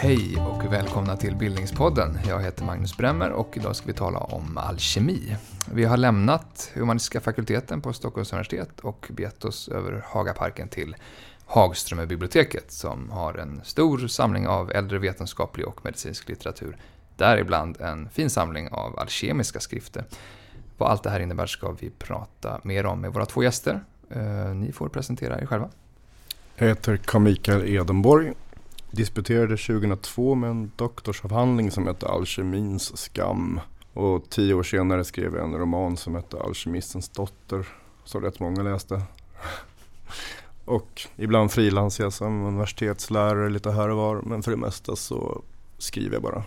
Hej och välkomna till Bildningspodden. Jag heter Magnus Bremmer och idag ska vi tala om alkemi. Vi har lämnat humanistiska fakulteten på Stockholms universitet och begett oss över Hagaparken till Hagströmerbiblioteket som har en stor samling av äldre vetenskaplig och medicinsk litteratur. Däribland en fin samling av alkemiska skrifter. Vad allt det här innebär ska vi prata mer om med våra två gäster. Eh, ni får presentera er själva. Jag heter Carl Mikael Edenborg disputerade 2002 med en doktorsavhandling som hette Alkemins skam. Och tio år senare skrev jag en roman som hette Alkemistens dotter. Som rätt många läste. och ibland frilansar jag som universitetslärare lite här och var. Men för det mesta så skriver jag bara.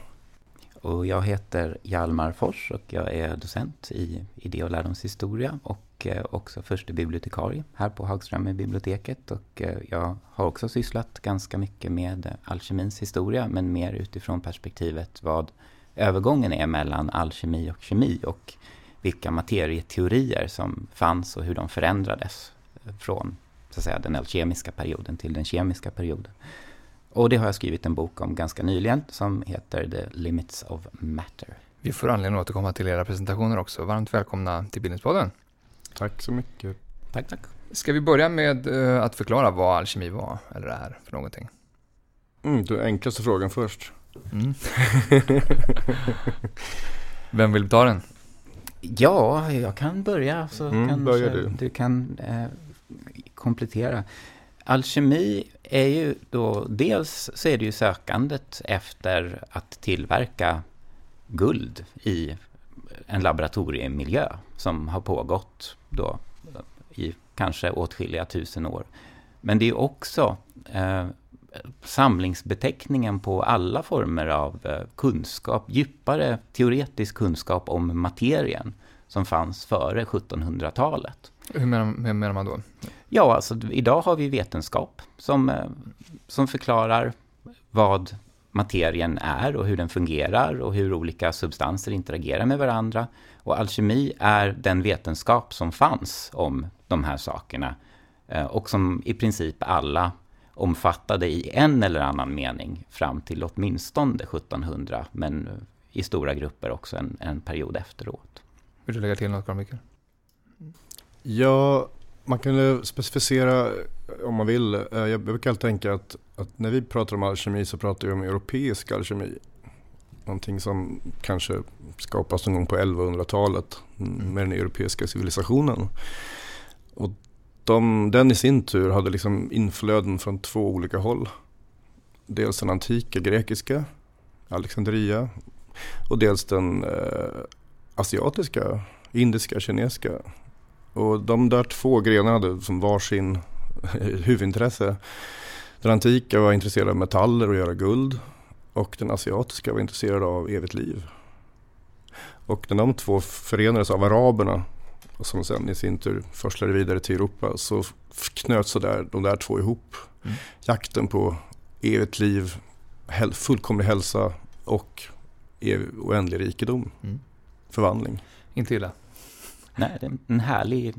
Och jag heter Hjalmar Fors och jag är docent i idé och lärdomshistoria och eh, också förste bibliotekarie här på Hagströmer biblioteket. Och eh, jag har också sysslat ganska mycket med eh, alkemins historia, men mer utifrån perspektivet vad övergången är mellan alkemi och kemi och vilka materieteorier som fanns och hur de förändrades från så att säga, den alkemiska perioden till den kemiska perioden. Och det har jag skrivit en bok om ganska nyligen som heter The Limits of Matter. Vi får anledning att återkomma till era presentationer också. Varmt välkomna till Bildningspodden. Tack så mycket. Tack, tack. Ska vi börja med uh, att förklara vad alkemi var, eller är för någonting? Mm, du enklaste frågan först. Mm. Vem vill ta den? Ja, jag kan börja. Så mm, kan du. du kan eh, komplettera. Alkemi är ju då, dels så är det ju sökandet efter att tillverka guld i en laboratoriemiljö som har pågått då i kanske åtskilliga tusen år. Men det är också eh, samlingsbeteckningen på alla former av eh, kunskap, djupare teoretisk kunskap om materien som fanns före 1700-talet. Hur menar, hur menar man då? Ja, alltså idag har vi vetenskap som, eh, som förklarar vad materien är och hur den fungerar och hur olika substanser interagerar med varandra. Och alkemi är den vetenskap som fanns om de här sakerna eh, och som i princip alla omfattade i en eller annan mening fram till åtminstone 1700, men i stora grupper också en, en period efteråt. Vill du lägga till något, Carl Mikael? Ja, man kan specificera om man vill. Eh, jag brukar tänka att, att när vi pratar om alkemi så pratar vi om europeisk alkemi. Någonting som kanske skapas någon gång på 1100-talet mm. med den europeiska civilisationen. Och de, den i sin tur hade liksom inflöden från två olika håll. Dels den antika grekiska, Alexandria, och dels den eh, asiatiska, indiska, kinesiska. Och de där två grenarna hade som varsin huvudintresse. Den antika var intresserad av metaller och göra guld och den asiatiska var intresserad av evigt liv. Och när de två förenades av araberna som sen i sin tur förslade vidare till Europa så knöts där, de där två ihop. Mm. Jakten på evigt liv, fullkomlig hälsa och oändlig rikedom. Mm. Förvandling. Inte illa. Nej, det är en härlig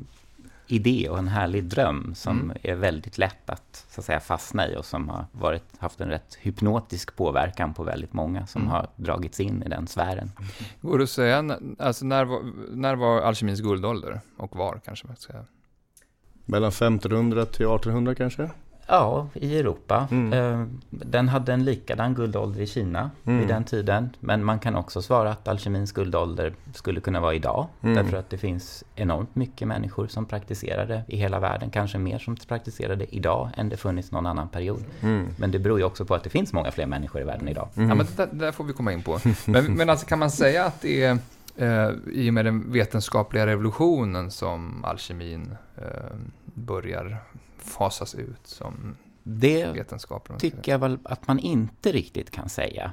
idé och en härlig dröm som mm. är väldigt lätt att, så att säga, fastna i och som har varit, haft en rätt hypnotisk påverkan på väldigt många som mm. har dragits in i den sfären. Går det att säga, alltså när var, när var alkemins guldålder och var kanske man ska säga? Mellan 1500 till 1800 kanske? Ja, i Europa. Mm. Eh, den hade en likadan guldålder i Kina mm. vid den tiden. Men man kan också svara att alkemins guldålder skulle kunna vara idag. Mm. Därför att det finns enormt mycket människor som praktiserar det i hela världen. Kanske mer som praktiserar det idag än det funnits någon annan period. Mm. Men det beror ju också på att det finns många fler människor i världen idag. Mm. Ja, men det där får vi komma in på. Men, men alltså kan man säga att det är eh, i och med den vetenskapliga revolutionen som alkemin eh, börjar fasas ut som det vetenskap? Det tycker jag väl att man inte riktigt kan säga.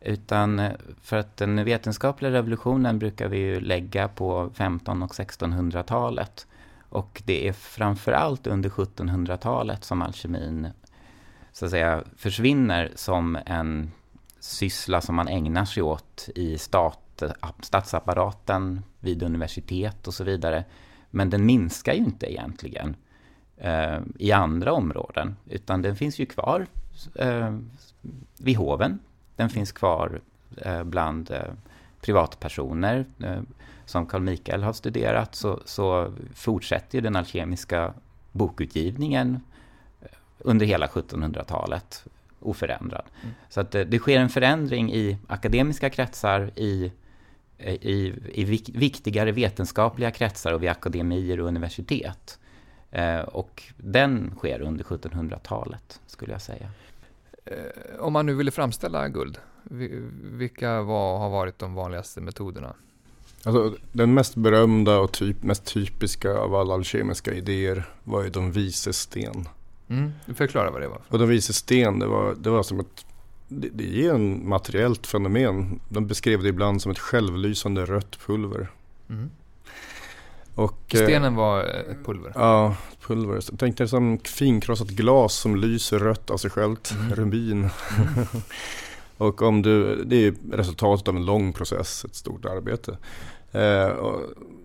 Utan eh, för att den vetenskapliga revolutionen brukar vi ju lägga på 15 och 1600-talet. Och det är framförallt under 1700-talet som alkemin så att säga försvinner som en syssla som man ägnar sig åt i stat stat, statsapparaten vid universitet och så vidare. Men den minskar ju inte egentligen eh, i andra områden, utan den finns ju kvar eh, vid hoven. Den finns kvar eh, bland eh, privatpersoner. Eh, som Carl Michael har studerat så, så fortsätter den alkemiska bokutgivningen under hela 1700-talet oförändrad. Mm. Så att det, det, sker en förändring i akademiska kretsar, i, i, i viktigare vetenskapliga kretsar och vid akademier och universitet. Eh, och den sker under 1700-talet, skulle jag säga. Eh, om man nu ville framställa guld, vilka var, har varit de vanligaste metoderna? Alltså, den mest berömda och typ, mest typiska av alla alkemiska idéer var ju de vises sten. Mm, förklara vad det var. Och de vises sten, det var, det var som ett det, det är en materiellt fenomen. De beskrev det ibland som ett självlysande rött pulver. Mm. Och, eh, Stenen var ett pulver? Ja, pulver. Tänk dig som finkrossat glas som lyser rött av sig självt. Mm. Rubin. Mm. och om du, det är resultatet av en lång process, ett stort arbete. Eh,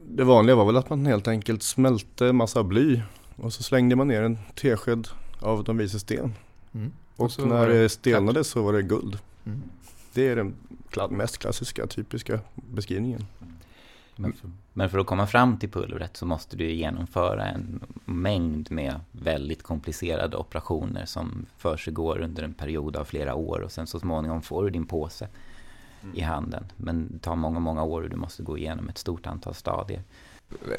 det vanliga var väl att man helt enkelt smälte massa bly och så slängde man ner en tesked av de vises sten. Mm. Och, och när det stelnade så var det guld. Mm. Det är den mest klassiska, typiska beskrivningen. Men för, men för, att komma fram till pulvret så måste du genomföra en mängd med väldigt komplicerade operationer som försiggår under en period av flera år och sen så småningom får du din påse mm. i handen. Men det tar många, många år och du måste gå igenom ett stort antal stadier.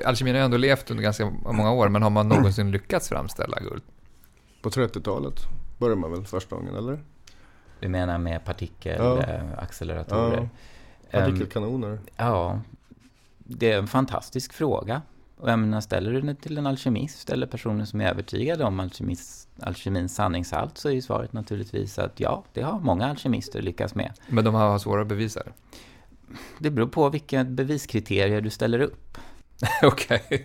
Alkemin har ändå levt under ganska många år, men har man någonsin lyckats framställa guld? På 30-talet började man väl första gången, eller? Du menar med partikelacceleratorer? Ja. Partikelkanoner? Um, ja, det är en fantastisk fråga. Och jag menar, ställer du den till en alkemist eller personer som är övertygade om alkemins sanningshalt så är ju svaret naturligtvis att ja, det har många alkemister lyckats med. Men de har svårare att bevisa det? Det beror på vilka beviskriterier du ställer upp. Okej. Okay.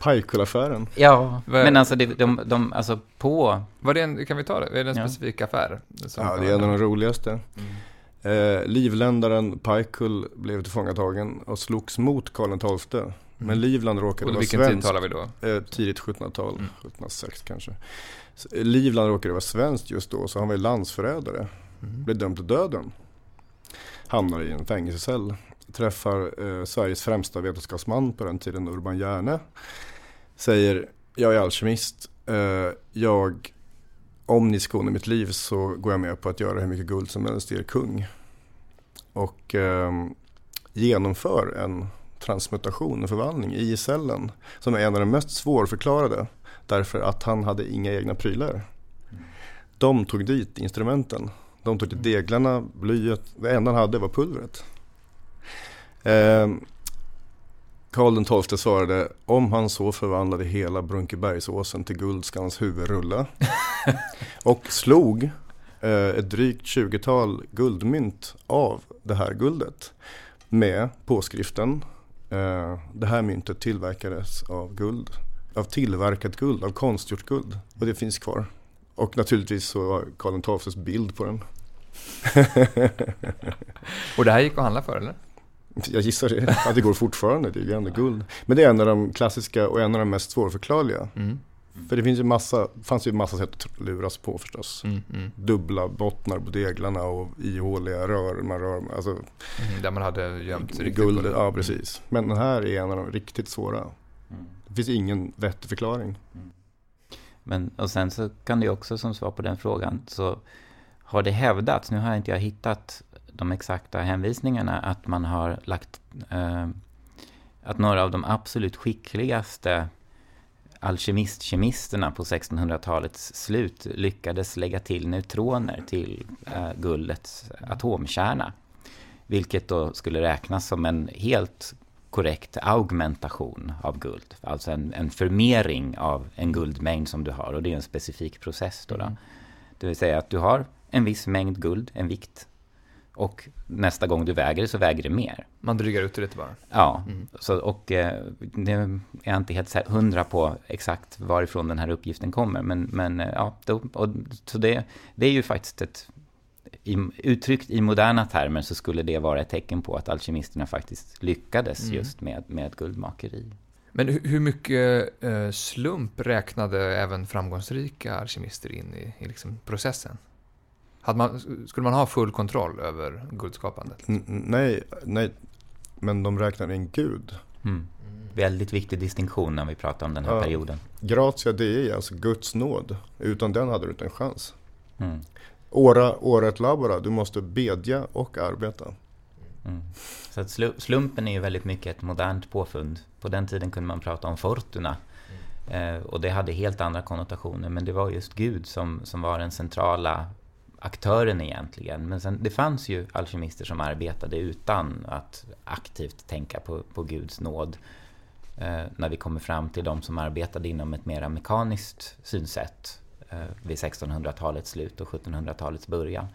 Pajkull-affären. Ja, men alltså, det, de, de, alltså på... Vad är en, kan vi ta det? Är det en ja. specifik affär? Ja, det är en av de roligaste. Mm. Eh, livländaren Pajkull blev tillfångatagen och slogs mot Karl XII. Mm. Men Livland råkade och vara vilken svensk. tid talar vi då? Eh, tidigt 1700-tal, mm. 1706 kanske. Så, eh, Livland råkade vara svenskt just då, så han var ju landsförrädare. Mm. Blev dömd till döden. Hamnar i en fängelsecell träffar eh, Sveriges främsta vetenskapsman på den tiden, Urban Järne. Säger, jag är alkemist. Eh, jag, om ni skonar mitt liv så går jag med på att göra hur mycket guld som helst till er kung. Och eh, genomför en transmutation, en förvandling i cellen. Som är en av de mest svårförklarade. Därför att han hade inga egna prylar. De tog dit instrumenten. De tog dit deglarna, blyet. Det enda han hade var pulvret. Eh, Karl XII svarade om han så förvandlade hela Brunkebergsåsen till guld ska hans huvud rulla. och slog eh, ett drygt 20-tal guldmynt av det här guldet med påskriften eh, det här myntet tillverkades av guld, av tillverkat guld, av konstgjort guld. Och det finns kvar. Och naturligtvis så var Karl XIIs bild på den. och det här gick att handla för eller? Jag gissar det, att det går fortfarande, det är ju ändå guld. Men det är en av de klassiska och en av de mest svårförklarliga. Mm. För det finns ju massa, fanns ju massa sätt att luras på förstås. Mm, mm. Dubbla bottnar på deglarna och ihåliga rör. Man rör alltså, mm, där man hade gömt guld. guld ja, precis. Men den här är en av de riktigt svåra. Mm. Det finns ingen vettig förklaring. Mm. Men, och sen så kan det också som svar på den frågan så har det hävdats, nu har inte jag hittat de exakta hänvisningarna att man har lagt eh, att några av de absolut skickligaste alkemistkemisterna på 1600-talets slut lyckades lägga till neutroner till eh, guldets atomkärna. Vilket då skulle räknas som en helt korrekt augmentation av guld. Alltså en, en förmering av en guldmängd som du har och det är en specifik process. Då, då. Mm. Det vill säga att du har en viss mängd guld, en vikt, och nästa gång du väger det så väger det mer. Man drygar ut det lite bara? Ja, mm. så, och eh, det är jag inte helt hundra på exakt varifrån den här uppgiften kommer. Men, men eh, ja, då, och, så det, det är ju faktiskt ett i, uttryckt i moderna termer så skulle det vara ett tecken på att alkemisterna faktiskt lyckades mm. just med, med guldmakeri. Men hur mycket eh, slump räknade även framgångsrika alkemister in i, i liksom processen? Man, skulle man ha full kontroll över guldskapandet? N nej, nej, men de räknade in Gud. Mm. Väldigt viktig distinktion när vi pratar om den här ja. perioden. Gratia Dei, alltså Guds nåd. Utan den hade du inte en chans. Mm. Ora, ora et labora, du måste bedja och arbeta. Mm. Så att slumpen är ju väldigt mycket ett modernt påfund. På den tiden kunde man prata om fortuna. Mm. Eh, och det hade helt andra konnotationer. Men det var just Gud som, som var den centrala aktören egentligen. Men sen, det fanns ju alkemister som arbetade utan att aktivt tänka på, på Guds nåd. Eh, när vi kommer fram till de som arbetade inom ett mera mekaniskt synsätt eh, vid 1600-talets slut och 1700-talets början.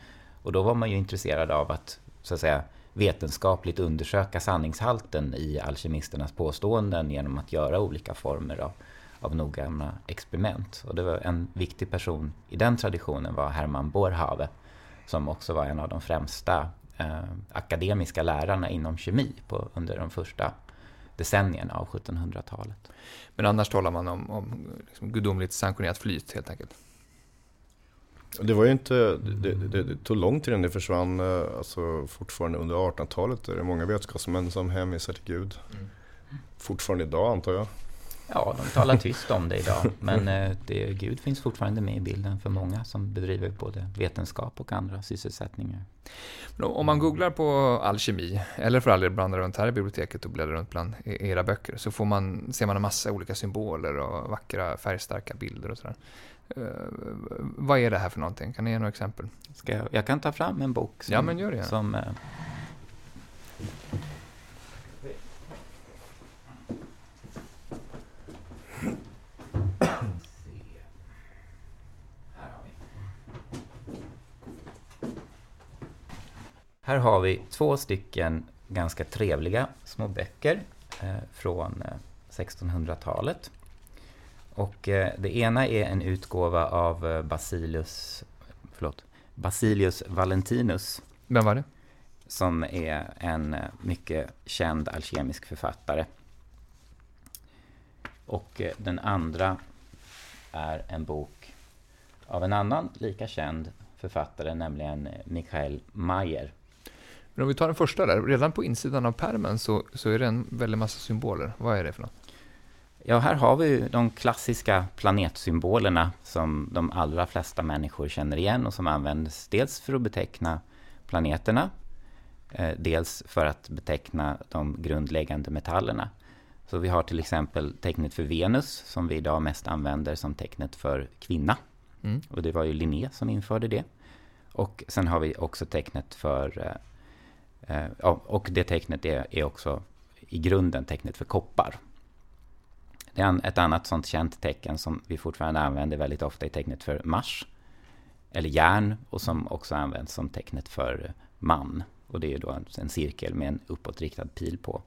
Och då var man ju intresserad av att, så att säga, vetenskapligt undersöka sanningshalten i alkemisternas påståenden genom att göra olika former av, av noggranna experiment. Och det var en viktig person i den traditionen var Hermann Boerhaave som också var en av de främsta eh, akademiska lärarna inom kemi på, under de första decennierna av 1700-talet. Men annars talar man om, om liksom gudomligt sanktionerat flyt helt enkelt? Det var ju inte, det, det, det, tog lång tid innan det försvann, eh, alltså fortfarande under 1800-talet är det många vetenskapsmän som hänvisar till Gud. Mm. Fortfarande idag antar jag. Ja, de talar tyst om det idag. Men eh, det, Gud finns fortfarande med i bilden för många som bedriver både vetenskap och andra sysselsättningar. Om man googlar på alkemi, eller för all del blandar runt här i biblioteket och bläddrar runt bland e-, era böcker, så får man, ser man en massa olika symboler och vackra färgstarka bilder och sådär. Uh, vad är det här för någonting? Kan ni ge några exempel? Ska jag, jag kan ta fram en bok som, ja, men gör det. som uh, Här har vi två stycken ganska trevliga små böcker eh, från 1600-talet. Eh, Och eh, det ena är en utgåva av Basilius, förlåt, Basilius Valentinus. Vem var det? Som är en mycket känd alkemisk författare. Och den andra är en bok av en annan lika känd författare, nämligen Michael Mayer. Men om vi tar den första där, redan på insidan av pärmen så, så är det en väldig massa symboler. Vad är det för något? Ja, här har vi de klassiska planetsymbolerna som de allra flesta människor känner igen och som används dels för att beteckna planeterna, eh, dels för att beteckna de grundläggande metallerna. Så vi har till exempel tecknet för Venus som vi idag mest använder som tecknet för kvinna. Mm. Och det var ju Linné som införde det. Och sen har vi också tecknet för eh, och det tecknet är, är också i grunden tecknet för koppar. Det är ett annat sånt känt tecken som vi fortfarande använder väldigt ofta i tecknet för Mars, eller järn, och som också används som tecknet för man. Och det är då en cirkel med en uppåtriktad pil på.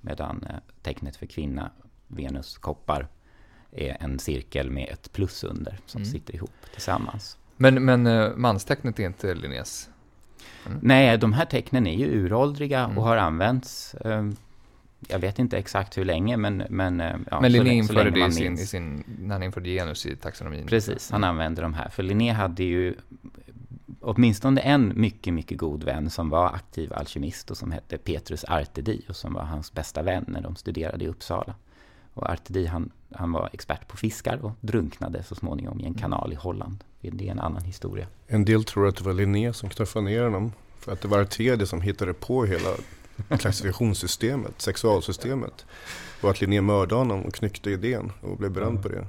Medan eh, tecknet för kvinna, Venus, koppar, är en cirkel med ett plus under som mm. sitter ihop tillsammans. Men, men eh, manstecknet är inte Linnés Mm. Nej, de här tecknen är ju uråldriga mm. och har använts ehm, jag vet inte exakt hur länge, men... Men, eh, ja, men Linné införde det i sin, i sin, när han införde genus i taxonomin. Precis, han använde de här. För Linné hade ju åtminstone en mycket, mycket god vän som var aktiv alkemist och som hette Petrus Artedi och som var hans bästa vän när de studerade i Uppsala. Och Artedi han, han var expert på fiskar och drunknade så småningom i en kanal i Holland. Det är en annan historia. En del tror att det var Linné som knuffade ner honom. För att det var Artedi som hittade på hela klassifikationssystemet, sexualsystemet. Och att Linné mördade honom och knyckte idén och blev berömd på det.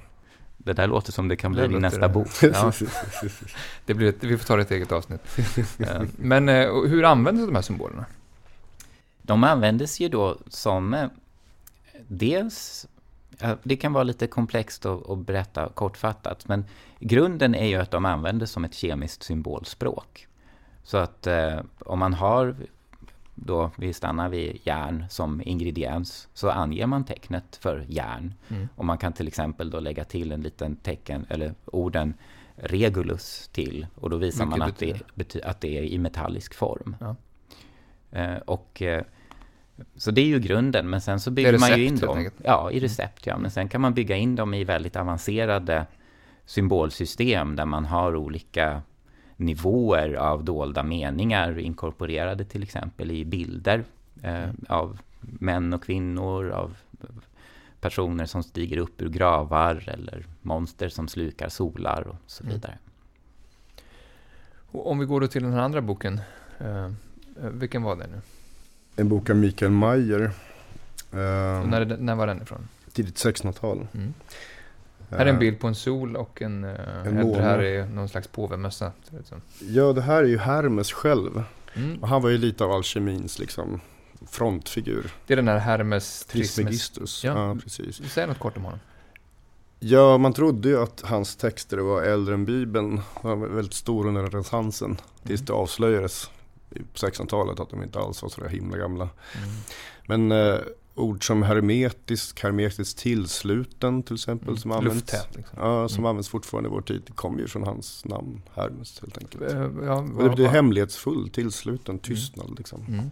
Det där låter som det kan bli din nästa bok. Ja. det blir ett, vi får ta det ett eget avsnitt. Eh, men eh, hur användes de här symbolerna? De användes ju då som eh, dels det kan vara lite komplext att, berätta kortfattat, men grunden är ju att de användes som ett kemiskt symbolspråk. Så att eh, om man har, då vi stannar vid järn som ingrediens, så anger man tecknet för järn. Mm. Och man kan till exempel då lägga till en liten tecken, eller orden Regulus till. Och då visar Vilket man att det, att det är i metallisk form. Ja. Eh, och, eh, så det är ju grunden, men sen så bygger är man ju recept, in dem. Ja, i recept ja. Men sen kan man bygga in dem i väldigt avancerade symbolsystem där man har olika nivåer av dolda meningar inkorporerade till exempel i bilder eh, av män och kvinnor, av personer som stiger upp ur gravar eller monster som slukar solar och så Mm. vidare. Och om vi går då till den här andra boken. eh, eh, vilken var det nu? En bok av Mikael Mayer. Och Eh, när, när var den ifrån? tidigt 1600-tal. Mm. Här är en Eh, bild på en sol och en... Uh, En måne. här är någon slags påvemössa. Ja, det här är ju Hermes själv. Mm. Och han var ju lite av alkemins liksom, frontfigur. Det är den här Hermes Trismegistus. Ja. Ja. precis. Säg något kort om honom. Ja, man trodde ju att hans texter var äldre än Bibeln. Han var väldigt stor under renässansen. Tills det avslöjades på 1600-talet att de inte alls var så där himla gamla. Mm. Men eh, ord som hermetisk, hermetiskt tillsluten till exempel som används. Lufttät liksom. Ja, som Mm. används fortfarande i vår tid. Det kommer ju från hans namn, Hermes helt enkelt. Eh, Ja, Och det vad- betyder hemlighetsfull, tillsluten, tystnad liksom. Mm.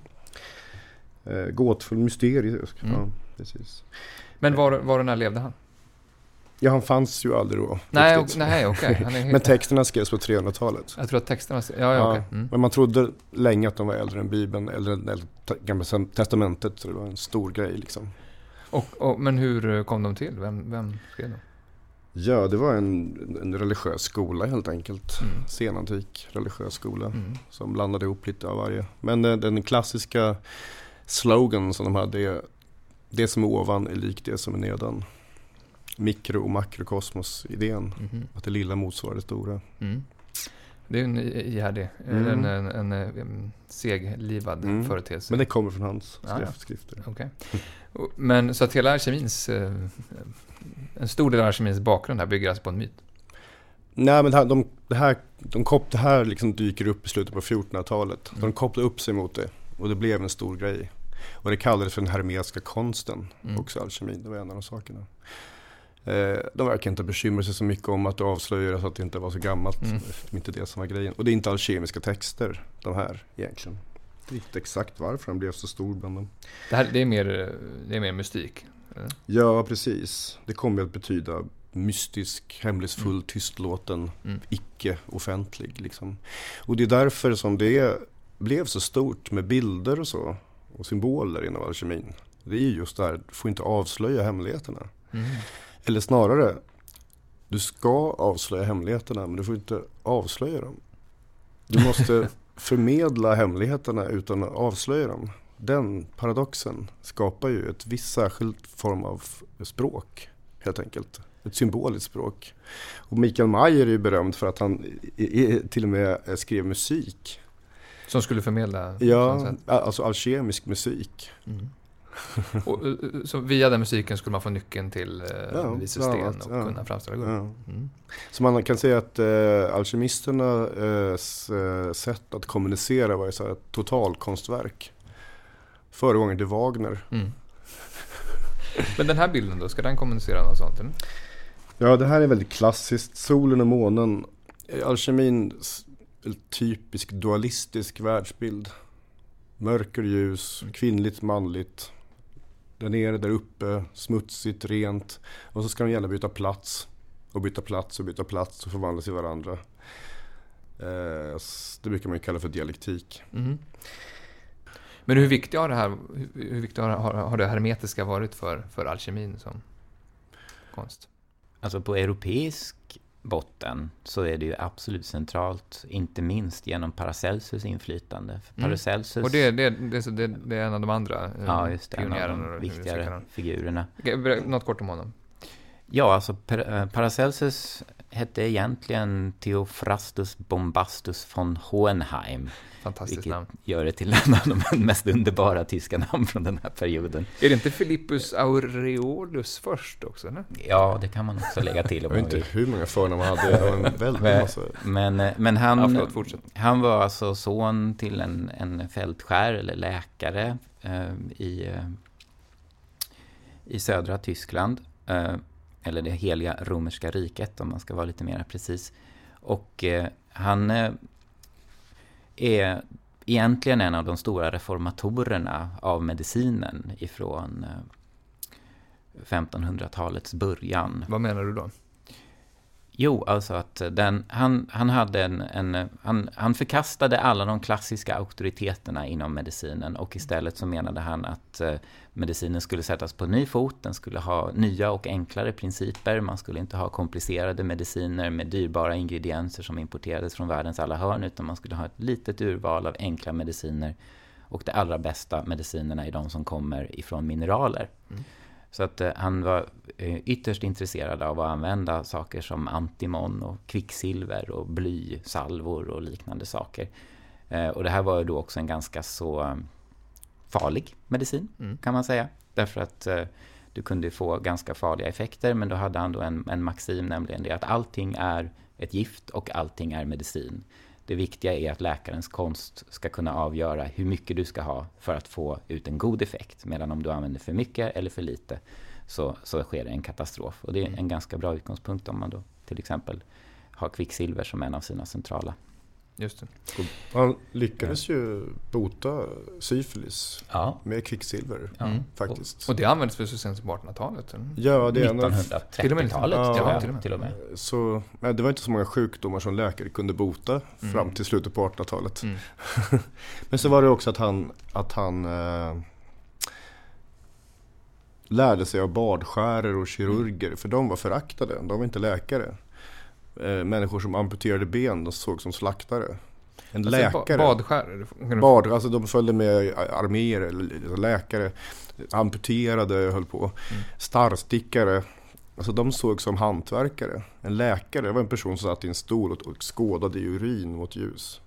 Eh, gåtfull, mysterisk. Mm. Ja, precis. Men var, var och när levde han? Ja, han fanns ju aldrig då. Nej, riktigt. o- nej okej. Han är- Men texterna skrevs på 300-talet. Jag tror att texterna... Ja, ja, Ja, okej. Mm. Men man trodde länge att de var äldre än Bibeln, eller än Gamla Testamentet. Så det var en stor grej liksom. Och, och, men hur kom de till? Vem, vem skrev dem? Ja, det var en, en religiös skola helt enkelt. Mm. Senantik religiös skola. Mm. Som blandade ihop lite av varje. Men den, den klassiska slogan som de hade är Det som är ovan är likt det som är nedan. Mikro och makrokosmos-idén. Mhm. Att det lilla motsvarar det stora. Mm. Det är en ihärdig, Mm. en, en, en, seglivad Mm. företeelse. Men det kommer från hans ja. skrift, skrifter. Och- Men så att hela alkemins, eh, en stor del av alkemins bakgrund här bygger alltså på en myt. Nej men det här, de, det här, de kop, det här liksom dyker upp i slutet på 1400-talet. Mm. De kopplade upp sig mot det och det blev en stor grej. Och det kallades för den hermetiska konsten, Mm. också alkemin. Det var en av de sakerna. Eh, de verkar inte bekymra sig så mycket om att det avslöjades att det inte var så gammalt. Mm. Det var inte det som var grejen. Och det är inte alkemiska texter, de här egentligen. Det är inte exakt varför den blev så stor bland dem. Det, här, det, är, mer, det är mer mystik. eller? Ja, precis. Det kommer att betyda mystisk, hemlighetsfull, Mm. tystlåten, Mm. icke-offentlig. Liksom. Och det är därför som det blev så stort med bilder och så. Och symboler inom alkemin. Det är ju just där, du får inte avslöja hemligheterna. Mm. Eller snarare, du ska avslöja hemligheterna men du får inte avslöja dem. Du måste förmedla hemligheterna utan att avslöja dem. Den paradoxen skapar ju ett visst särskilt form av språk helt enkelt. Ett symboliskt språk. Och Mikael Mayer är ju berömd för att han till och med skrev musik. Som skulle förmedla Ja, alltså alkemisk musik. Mm. Och, eh, så via den musiken skulle man få nyckeln till eh, Ja, bland sten och ja. kunna framställa guld. Ja. Mm. Så man kan säga att eh, alkemisternas eh, sätt att kommunicera var ju så här ett totalkonstverk. Föregångaren till Wagner. Mm. Men den här bilden då, ska den kommunicera något sånt? Eller? Ja, det här är väldigt klassiskt. Solen och månen. Eh, Alkemin, typisk dualistisk världsbild. Mörker ljus, kvinnligt, manligt. Där nere, där uppe, smutsigt, rent. Och så ska de gärna byta plats. Och byta plats och byta plats och förvandlas i varandra. Eh, det brukar man ju kalla för dialektik. Mhm. Men hur viktigt har det här, hur, viktigt har, har, har det hermetiska varit för, för alkemin som konst? Alltså på europeisk botten så är det ju absolut centralt, inte minst genom Paracelsus inflytande. För Mm. Paracelsus, Och det, det, det, det, är en av de andra eh, ja, just det, en av pionjärerna, de viktigare figurerna. Något kort om honom. Ja, alltså eh, Paracelsus hette egentligen Theophrastus Bombastus von Hohenheim. Fantastiskt Vilket namn. gör det till en av de mest underbara tyska namn från den här perioden. Är det inte Philippus Aureolus först också? Eller? Ja, det kan man också lägga till Jag om vet man inte vill. hur många förnamn han hade. En väldig massa. Men, eh, men han, Ja, förlåt, han var alltså son till en, en fältskär eller läkare eh, i, eh, i södra Tyskland. Eh, eller det heliga romerska riket om man ska vara lite mer precis. Och eh, han eh, är egentligen en av de stora reformatorerna av medicinen ifrån eh, 1500-talets början. Vad menar du då? Jo, alltså att den, han, han, hade en, en, han, han förkastade alla de klassiska auktoriteterna inom medicinen och istället så menade han att eh, medicinen skulle sättas på ny fot, den skulle ha nya och enklare principer, man skulle inte ha komplicerade mediciner med dyrbara ingredienser som importerades från världens alla hörn, utan man skulle ha ett litet urval av enkla mediciner och de allra bästa medicinerna är de som kommer ifrån mineraler. Mm. Så att eh, han var eh, ytterst intresserad av att använda saker som antimon och kvicksilver och bly, salvor och liknande saker. Eh, och det här var ju då också en ganska så farlig medicin mm. kan man säga. Därför att du kunde få ganska farliga effekter men då hade han då en, en maxim nämligen det att allting är ett gift och allting är medicin. Det viktiga är att läkarens konst ska kunna avgöra hur mycket du ska ha för att få ut en god effekt. Medan om du använder för mycket eller för lite så, så sker det en katastrof. Och det är en ganska bra utgångspunkt om man då till exempel har kvicksilver som en av sina centrala Just det. Han lyckades ju bota syfilis ja. med kvicksilver. Ja. Mm. Faktiskt. Och, och, det användes väl så sent som på 1800-talet? Ja, det är 1930-talet ja, till, till och med. Så, nej, det var inte så många sjukdomar som läkare kunde bota mm. fram till slutet på 1800-talet. Mm. Men så var det också att han, att han eh, lärde sig av badskäror och kirurger. Mm. För de var föraktade, de var inte läkare eh, människor som amputerade ben, de såg som slaktare. En alltså, läkare. Badskär? Bad, alltså de följde med arméer, eller läkare. Amputerade höll på. Mm. Starrstickare. Alltså de såg som hantverkare. En läkare var en person som satt i en stol och skådade i urin mot ljus.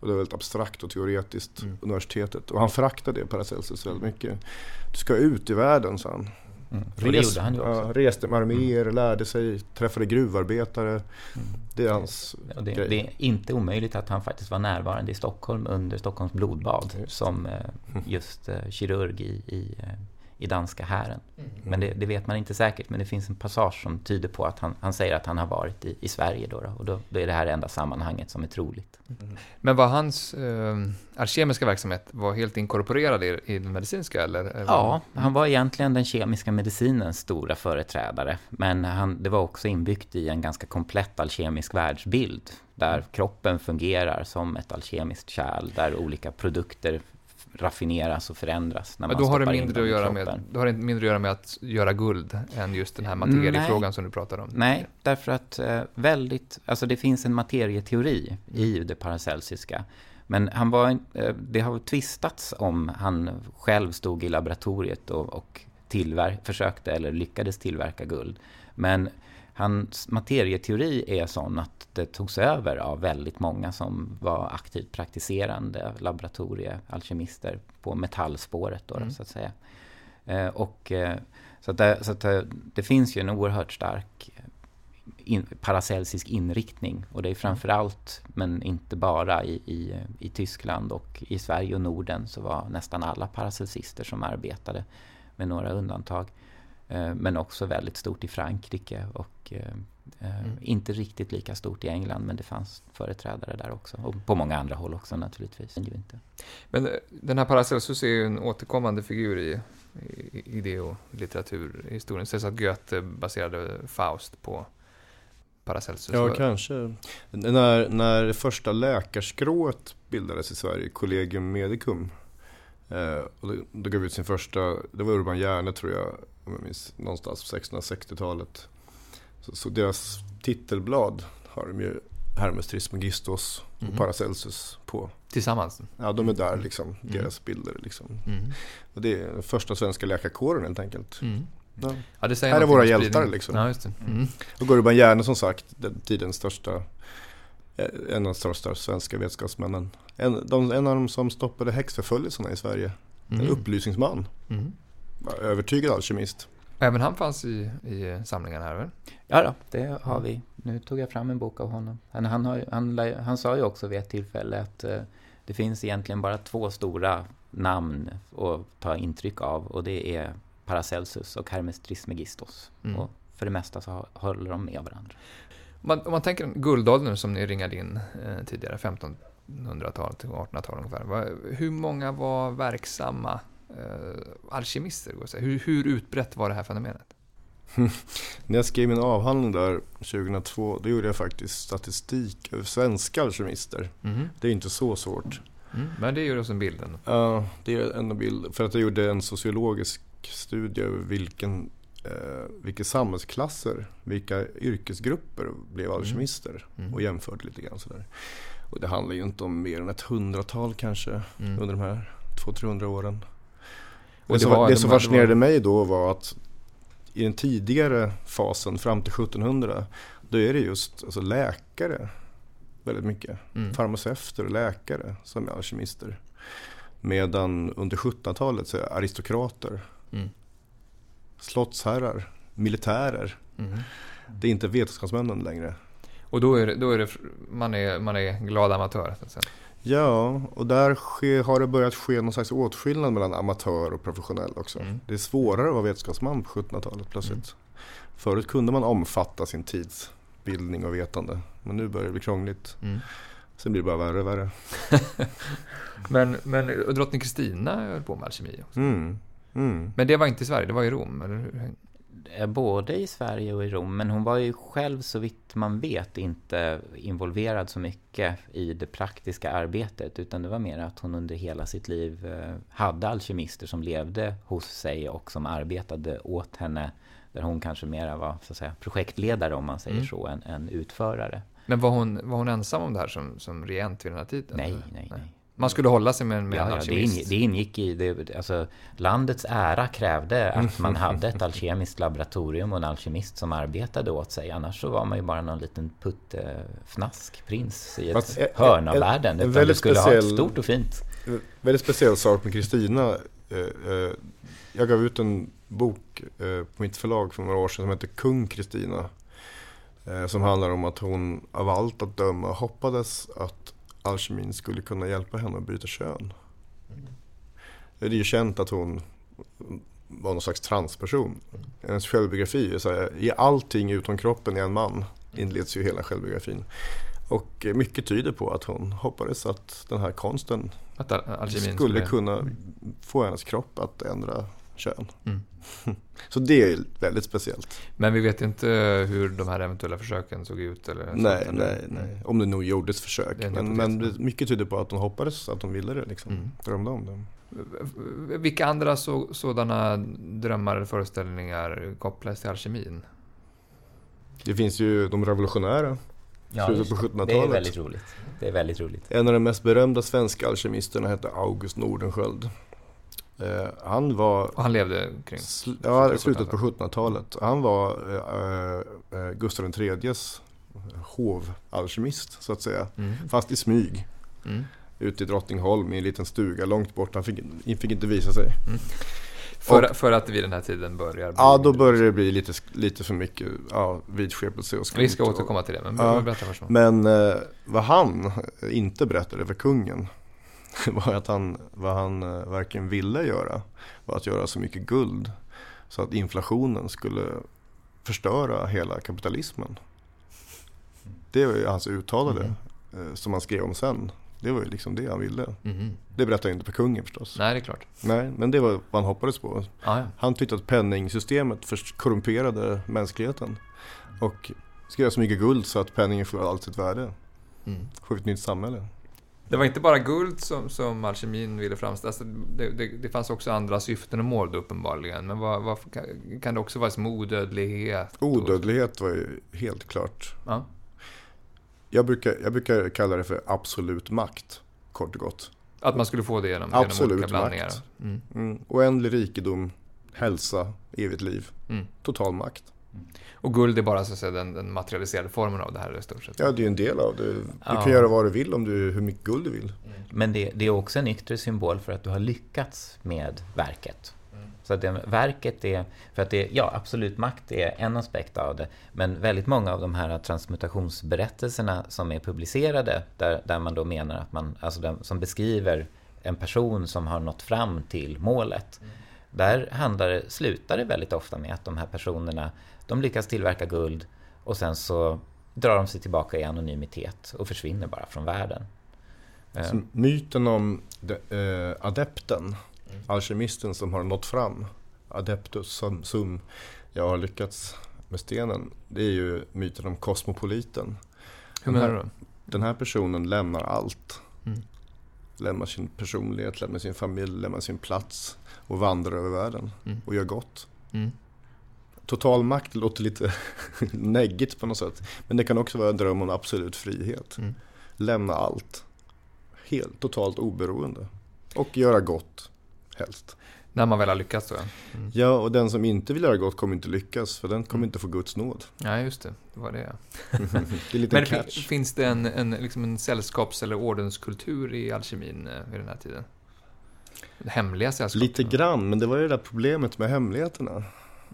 Och det var väldigt abstrakt och teoretiskt, mm. universitetet. Och han föraktade det, Paracelsus, väldigt mycket. Du ska ut i världen, sa han. Mm. Res, han ju också. Ja, reste med arméer, mm. lärde sig, träffade gruvarbetare. Mm. Det är hans det, grej. Det är inte omöjligt att han faktiskt var närvarande i Stockholm under Stockholms blodbad. Just. Som eh, just eh, kirurg i, i eh, i danska hären. Mm. Men det, det, vet man inte säkert, men det finns en passage som tyder på att han, han säger att han har varit i, i Sverige då, då och då, då, är det här det enda sammanhanget som är troligt. Mm. Men var hans eh, alkemiska verksamhet var helt inkorporerad i, i den medicinska? Eller? Ja, han var egentligen den kemiska medicinens stora företrädare, men han, det var också inbyggt i en ganska komplett alkemisk världsbild där mm. kroppen fungerar som ett alkemiskt kärl, där olika produkter raffineras och förändras. När man då, har det mindre att göra med, då har det mindre att göra med att göra guld än just den här materiefrågan som du pratar om. Nej, därför att eh, väldigt, alltså det finns en materieteori i det paracelsiska. Men han var, eh, det har tvistats om han själv stod i laboratoriet och, och tillver, försökte eller lyckades tillverka guld. Men Hans materieteori är sån att det togs över av väldigt många som var aktivt praktiserande laboratoriealkemister på metallspåret då, mm. så att säga. Eh, och, eh, så att, det, så att det, det, finns ju en oerhört stark in, paracelsisk inriktning och det är framförallt, men inte bara, i, i, i Tyskland och i Sverige och Norden så var nästan alla paracelsister som arbetade med några undantag. Eh, men också väldigt stort i Frankrike och eh, eh, mm. inte riktigt lika stort i England men det fanns företrädare där också. Och på många andra håll också naturligtvis. Men, inte. men den här Paracelsus är ju en återkommande figur i, idé och litteraturhistorien. Sägs att Goethe baserade Faust på Paracelsus. Ja, kanske. När, när första läkarskrået bildades i Sverige, Collegium Medicum, och då, då gav ut sin första, det var Urban Hjärne tror jag, om jag minns, någonstans på 1660-talet. Så, så, deras titelblad har de ju Hermes Trismegistos och mm. Paracelsus på. Tillsammans? Ja, de är där liksom, mm. deras bilder liksom. Mm. Och det är den första svenska läkarkåren helt enkelt. Mm. Ja. Ja, det här är våra hjältar liksom. Ja, just det. Mm. Och Gurban Järne som sagt, den tidens största eh, en av de största svenska vetenskapsmännen. En, de, en av de som stoppade häxförföljelserna i Sverige. En mm. upplysningsman. Mm. Övertygad alkemist. Även han fanns i, i samlingen här väl? Ja, då, det har vi. Nu tog jag fram en bok av honom. Han, han, har, han, han sa ju också vid ett tillfälle att uh, det finns egentligen bara två stora namn att ta intryck av och det är Paracelsus och Hermes Trismegistos. Mm. Och för det mesta så håller de med varandra. Om man, om man tänker guldåldern som ni ringade in eh, tidigare, 1500-talet till 1800-talet ungefär. Vad, hur många var verksamma eh, alkemister? Går säga? Hur, hur utbrett var det här fenomenet? När jag skrev min avhandling där 2002, då gjorde jag faktiskt statistik över svenska alkemister. Mhm. Det är inte så svårt. Mm, men det gör oss en bilden. Ja, det är en bild. För att jag gjorde en sociologisk studie över vilken, eh, vilka samhällsklasser, vilka yrkesgrupper blev alkemister. Mm. Och jämförde lite grann sådär. Och det handlar ju inte om mer än ett hundratal kanske Mm. under de här 200-300 åren. Och det, som, var- det som var- fascinerade mig då var att i den tidigare fasen fram till 1700 då är det just alltså, läkare väldigt mycket. Mm. Farmaceuter och läkare som är alkemister. Medan under 1700-talet så är aristokrater, Mm. Slottsherrar, militärer. Mhm. Det är inte vetenskapsmännen längre. Och då är det, då är det man, är, man är glad amatör. Så. Ja, och där ske, har det börjat ske någon slags åtskillnad mellan amatör och professionell också. Mm. Det är svårare att vara vetenskapsman på 1700-talet plötsligt. Förut kunde man omfatta sin tids bildning och vetande. Men nu börjar det bli krångligt. Mm. Sen blir det bara värre och värre. Men, men drottning Kristina höll på med alkemi. också. Mm. Mm. Men det var inte i Sverige, det var i Rom, eller hur? Eh, Både i Sverige och i Rom, men hon var ju själv så vitt man vet inte involverad så mycket i det praktiska arbetet utan det var mer att hon under hela sitt liv eh, hade alkemister som levde hos sig och som arbetade åt henne där hon kanske mera var så att säga, projektledare om man säger Mm. så, än, än utförare. Men var hon, var hon ensam om det här som, som regent vid den här tiden? Nej, eller? nej, nej. Man skulle hålla sig med, med en Ja, ja, det, alkemist? ingick, det ingick i det, alltså, landets ära krävde att man hade ett alkemiskt laboratorium och en alkemist som arbetade åt sig. Annars så var man ju bara någon liten puttefnaskprins i ett Fast, eh, hörn av en- världen. en Utan du väldigt skulle ha ett speciell- stort och fint. Väldigt speciell sak med Kristina. Eh, eh, jag gav ut en bok eh, på mitt förlag för några år sedan som heter Kung Kristina. Eh, som handlar om att hon av allt att döma hoppades att alkemin skulle kunna hjälpa henne att byta kön. Det är ju känt att hon var någon slags transperson. Hennes självbiografi är så här, i allting utom kroppen är en man. Inleds ju hela självbiografin. Och mycket tyder på att hon hoppades att den här konsten skulle kunna få hennes kropp att ändra kön. Mm. Så det är väldigt speciellt. Men vi vet inte hur de här eventuella försöken såg ut? Eller sånt, Nej, eller? nej, nej. Om det nog gjordes försök. Det är en Men, men mycket tyder på att hon hoppades att hon ville det. Liksom. Mm. Drömde om det. Vilka andra så, sådana drömmar eller föreställningar kopplas till alkemin? Det finns ju de revolutionära. Slutet på det är 1700-talet. väldigt roligt. Det är väldigt roligt. En av de mest berömda svenska alkemisterna hette August Nordenskiöld. Eh, han var Och han levde kring... Sl- ja, slutet på på 1700-talet. Han var eh, eh, Gustav IIIs hovalkemist så att säga. Mm. Fast i smyg. Mm. Ute i Drottningholm i en liten stuga långt bort. Han fick, fick inte visa sig. För, för att vid den här tiden börjar bli... Ja, då börjar det bli lite, lite för mycket ja, vidskepelse och Vi ska och- återkomma till det, men Ja. berätta först. Men eh, vad han inte berättade för kungen var att han, vad han eh, verkligen ville göra var att göra så mycket guld så att inflationen skulle förstöra hela kapitalismen. Det var ju hans uttalade eh, som han skrev om sen. Det var ju liksom det han ville. Mhm. Det berättade jag inte för kungen förstås. Nej, det är klart. Nej, men det var vad han hoppades på. Ja, ja. Han tyckte att penningsystemet korrumperade mänskligheten. Och göra så mycket guld så att penningen får allt sitt värde. Mm. Ett nytt samhälle. Det var inte bara guld som, som alkemin ville framställa. Alltså, det, det, det fanns också andra syften och mål uppenbarligen. Men vad, vad, kan- det också vara som odödlighet? Odödlighet var ju helt klart. Ja. Jag brukar, jag brukar kalla det för absolut makt, kort och gott. Att man skulle få det genom, genom Absolut olika blandningar. makt. Mm. Mm. Oändlig rikedom, hälsa, evigt liv, Mm. total makt. Och guld är bara så att säga, den, den materialiserade formen av det här i stort sett. Ja, det är ju en del av det. Du Ja. kan göra vad du vill om du hur mycket guld du vill. Men det, det är också en yttre symbol för att du har lyckats med verket. Så att det, verket är, för att det, ja absolut makt är en aspekt av det, men väldigt många av de här transmutationsberättelserna som är publicerade, där, där man då menar att man, alltså den, som beskriver en person som har nått fram till målet. Där handlar det, slutar det väldigt ofta med att de här personerna, de lyckas tillverka guld och sen så drar de sig tillbaka i anonymitet och försvinner bara från världen. Eh. Så myten om de, eh, adepten, mm. alkemisten som har nått fram, adeptus sum, sum, jag har lyckats med stenen, det är ju myten om kosmopoliten. Hur menar du? Den här personen lämnar allt. Mm. Lämnar sin personlighet, lämnar sin familj, lämnar sin plats och vandrar över världen mm. och gör gott. Mm. Total makt låter lite neggigt på något sätt. Men det kan också vara en dröm om absolut frihet. Mm. Lämna allt. Helt, totalt oberoende. Och göra gott, helst. När man väl har lyckats då? Mm. Ja, och den som inte vill göra gott kommer inte lyckas. För den kommer mm. inte få Guds nåd. Ja, just det. Det var det. det är lite Men catch. finns det en, en, liksom en sällskaps eller ordenskultur i alkemin eh, vid den här tiden? Hemliga sällskap? Lite grann, men det var ju det där problemet med hemligheterna.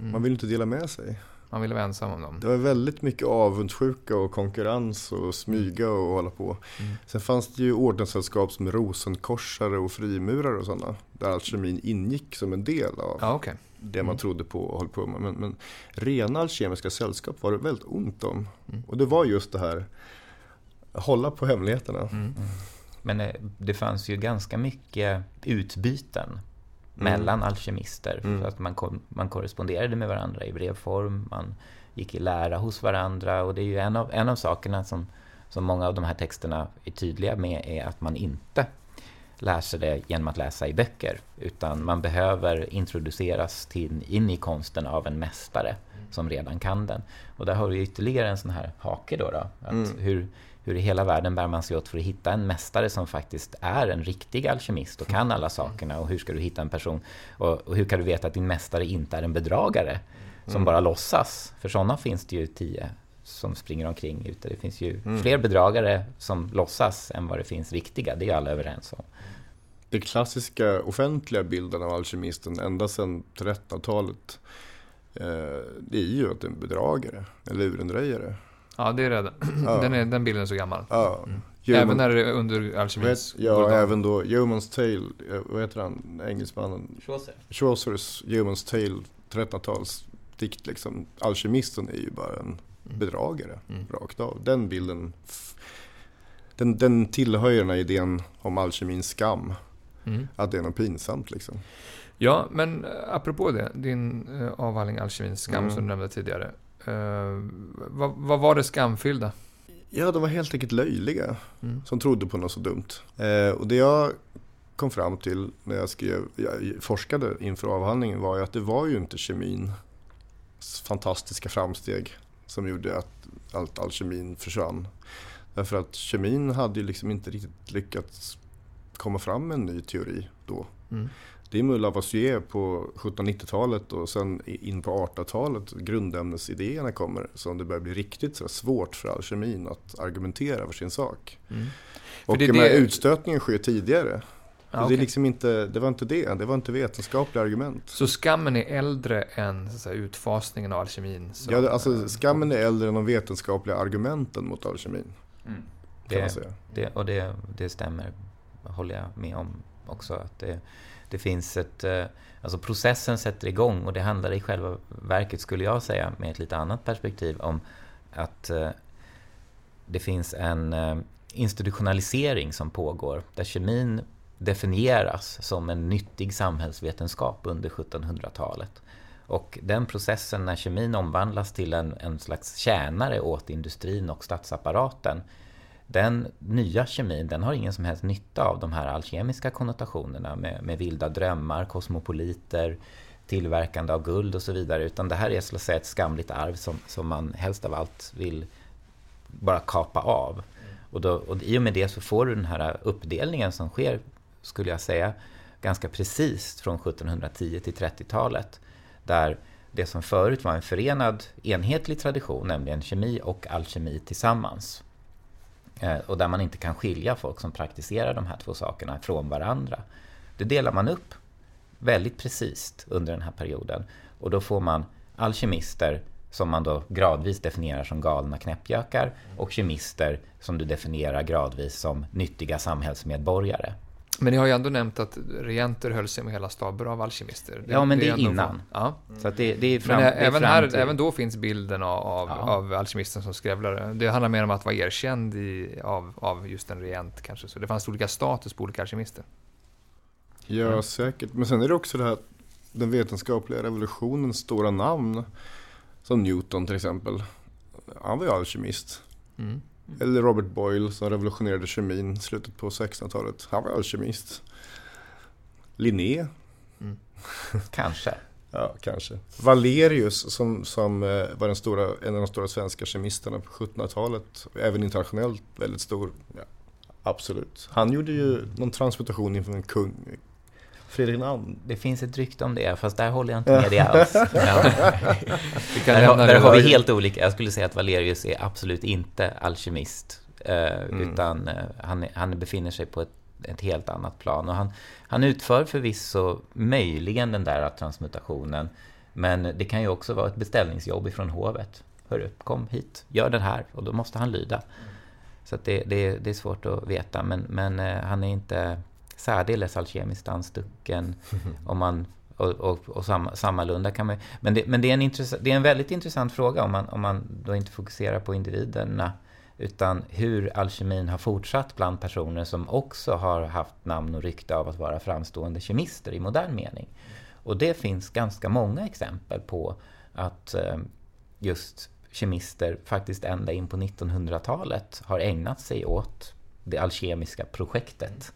Mm. Man vill inte dela med sig. Man ville vara ensam om dem. Det var väldigt mycket avundsjuka och konkurrens och smyga och hålla på. Mm. Sen fanns det ju ordenssällskap som rosenkorsare och frimurare och sådana. Där alkemin ingick som en del av ah, okay. det man mm. trodde på och höll på med. Men, men rena alkemiska sällskap var det väldigt ont om. Mm. Och det var just det här, hålla på hemligheterna. Mm. Men eh, det fanns ju ganska mycket utbyten Mm. Mellan alkemister. Mm. För att man, kom, man korresponderade med varandra i brevform, man gick i lära hos varandra och det är ju en av, en av sakerna som, som många av de här texterna är tydliga med är att man inte lär sig det genom att läsa i böcker utan man behöver introduceras till, in i konsten av en mästare som redan kan den. Och där har du ytterligare en sån här hake då. då att mm. hur, hur i hela världen bär man sig åt för att hitta en mästare som faktiskt är en riktig alkemist och kan alla sakerna och hur ska du hitta en person och, och hur kan du veta att din mästare inte är en bedragare som mm. bara låtsas? För sådana finns det ju tio som springer omkring ute. Det finns ju mm. fler bedragare som låtsas än vad det finns riktiga, det är alla överens om. Den klassiska offentliga bilden av alkemisten ända sedan 1300-talet eh, det är ju att det är en bedragare, en lurendrejare. Ja, det är det. Ja. Den, är, den bilden är så gammal. Ja. Mm. Human, även när det är under alkemins Ja, även då Human's Tale, eh, vad heter han, engelsmannen? Chaucer. Chaucers Human's Tale, 1300-tals dikt liksom. Alkemisten är ju bara en mm. bedragare, mm. rakt av. Den bilden, den, den tillhör den här idén om alkemins skam. Mm. Att det är något pinsamt liksom. Ja, men eh, apropå det, din uh, avhandling Alkemins skam mm. som du nämnde tidigare. Uh, vad, vad, var det skamfyllda? Ja, de var helt enkelt löjliga. Mm. Som trodde på något så dumt. Uh, och det jag kom fram till när jag skrev, jag forskade inför avhandlingen var ju att det var ju inte kemin fantastiska framsteg som gjorde att allt alkemin försvann. Därför att kemin hade ju liksom inte riktigt lyckats komma fram med en ny teori då. Mm. Det är med Lavoisier på 1790-talet och sen in på 1800-talet grundämnesidéerna kommer som det börjar bli riktigt så svårt för alkemin att argumentera för sin sak. Mm. Och det, det... utstötningen sker tidigare. Ah, okay. det, är liksom inte, det var inte det, det var inte vetenskapliga argument. Så skammen är äldre än så säga, utfasningen av alkemin? Ja, alltså skammen är äldre än de vetenskapliga argumenten mot alkemin. Mm. Det, det, och det, det stämmer, håller jag med om också. Att det, det finns ett... Eh, alltså processen sätter igång och det handlar i själva verket, skulle jag säga, med ett lite annat perspektiv om att eh, det finns en eh, institutionalisering som pågår där kemin definieras som en nyttig samhällsvetenskap under 1700-talet. Och den processen när kemin omvandlas till en, en slags tjänare åt industrin och statsapparaten den nya kemin den har ingen som helst nytta av de här alkemiska konnotationerna med, med vilda drömmar, kosmopoliter, tillverkande av guld och så vidare. Utan det här är så att säga ett skamligt arv som, som man helst av allt vill bara kapa av. Och, då, och i och med det så får du den här uppdelningen som sker, skulle jag säga, ganska precis från 1710 till 30-talet. Där det som förut var en förenad enhetlig tradition, nämligen kemi och alkemi tillsammans, Eh, och där man inte kan skilja folk som praktiserar de här två sakerna från varandra. Det delar man upp väldigt precis under den här perioden. Och då får man alkemister som man då gradvis definierar som galna knäppjökar och kemister som du definierar gradvis som nyttiga samhällsmedborgare. Men ni har ju ändå nämnt att regenter höll sig med hela staber av alkemister. ja, men det är ändå- innan. Ja. Så att det, det är fram, Men det är även, fram här, till- även då finns bilden av, av, Ja. av alkemisten som skrävlare. Det handlar mer om att vara erkänd i, av, av just en regent kanske. Så det fanns olika status på olika alkemister. Ja, Mm. säkert. Men sen är det också det här, den vetenskapliga revolutionens stora namn. Som Newton till exempel. Han var ju alkemist. Mm. Eller Robert Boyle som revolutionerade kemin i slutet på 1600-talet. Han var alkemist. Linné, Kanske. ja kanske. Valerius som, som eh, var den stora, en av de stora svenska kemisterna på 1700-talet. Även internationellt väldigt stor. Ja, absolut. Han gjorde ju någon transmutation inför en kung. Fredrik II. Det finns ett rykte om det, fast där håller jag inte med dig alls. Ja. Vi kan Där, där det har vi helt olika. Jag skulle säga att Valerius är absolut inte alkemist. Eh, Mm. Utan eh, han, han befinner sig på ett, ett helt annat plan. Och han, han utför förvisso möjligen den där transmutationen. Men det kan ju också vara ett beställningsjobb ifrån hovet. Hörru, kom hit, gör det här. Och då måste han lyda. Så att det, det, det är svårt att veta. Men, men eh, han är inte särdeles alkemiskt anstucken. Om man, och och, och samma, sammalunda kan man Men, det, men det, är en intress- det är en väldigt intressant fråga om man, om man då inte fokuserar på individerna. Utan hur alkemin har fortsatt bland personer som också har haft namn och rykte av att vara framstående kemister i modern mening. Och det finns ganska många exempel på att eh, just kemister faktiskt ända in på 1900-talet har ägnat sig åt det alkemiska projektet.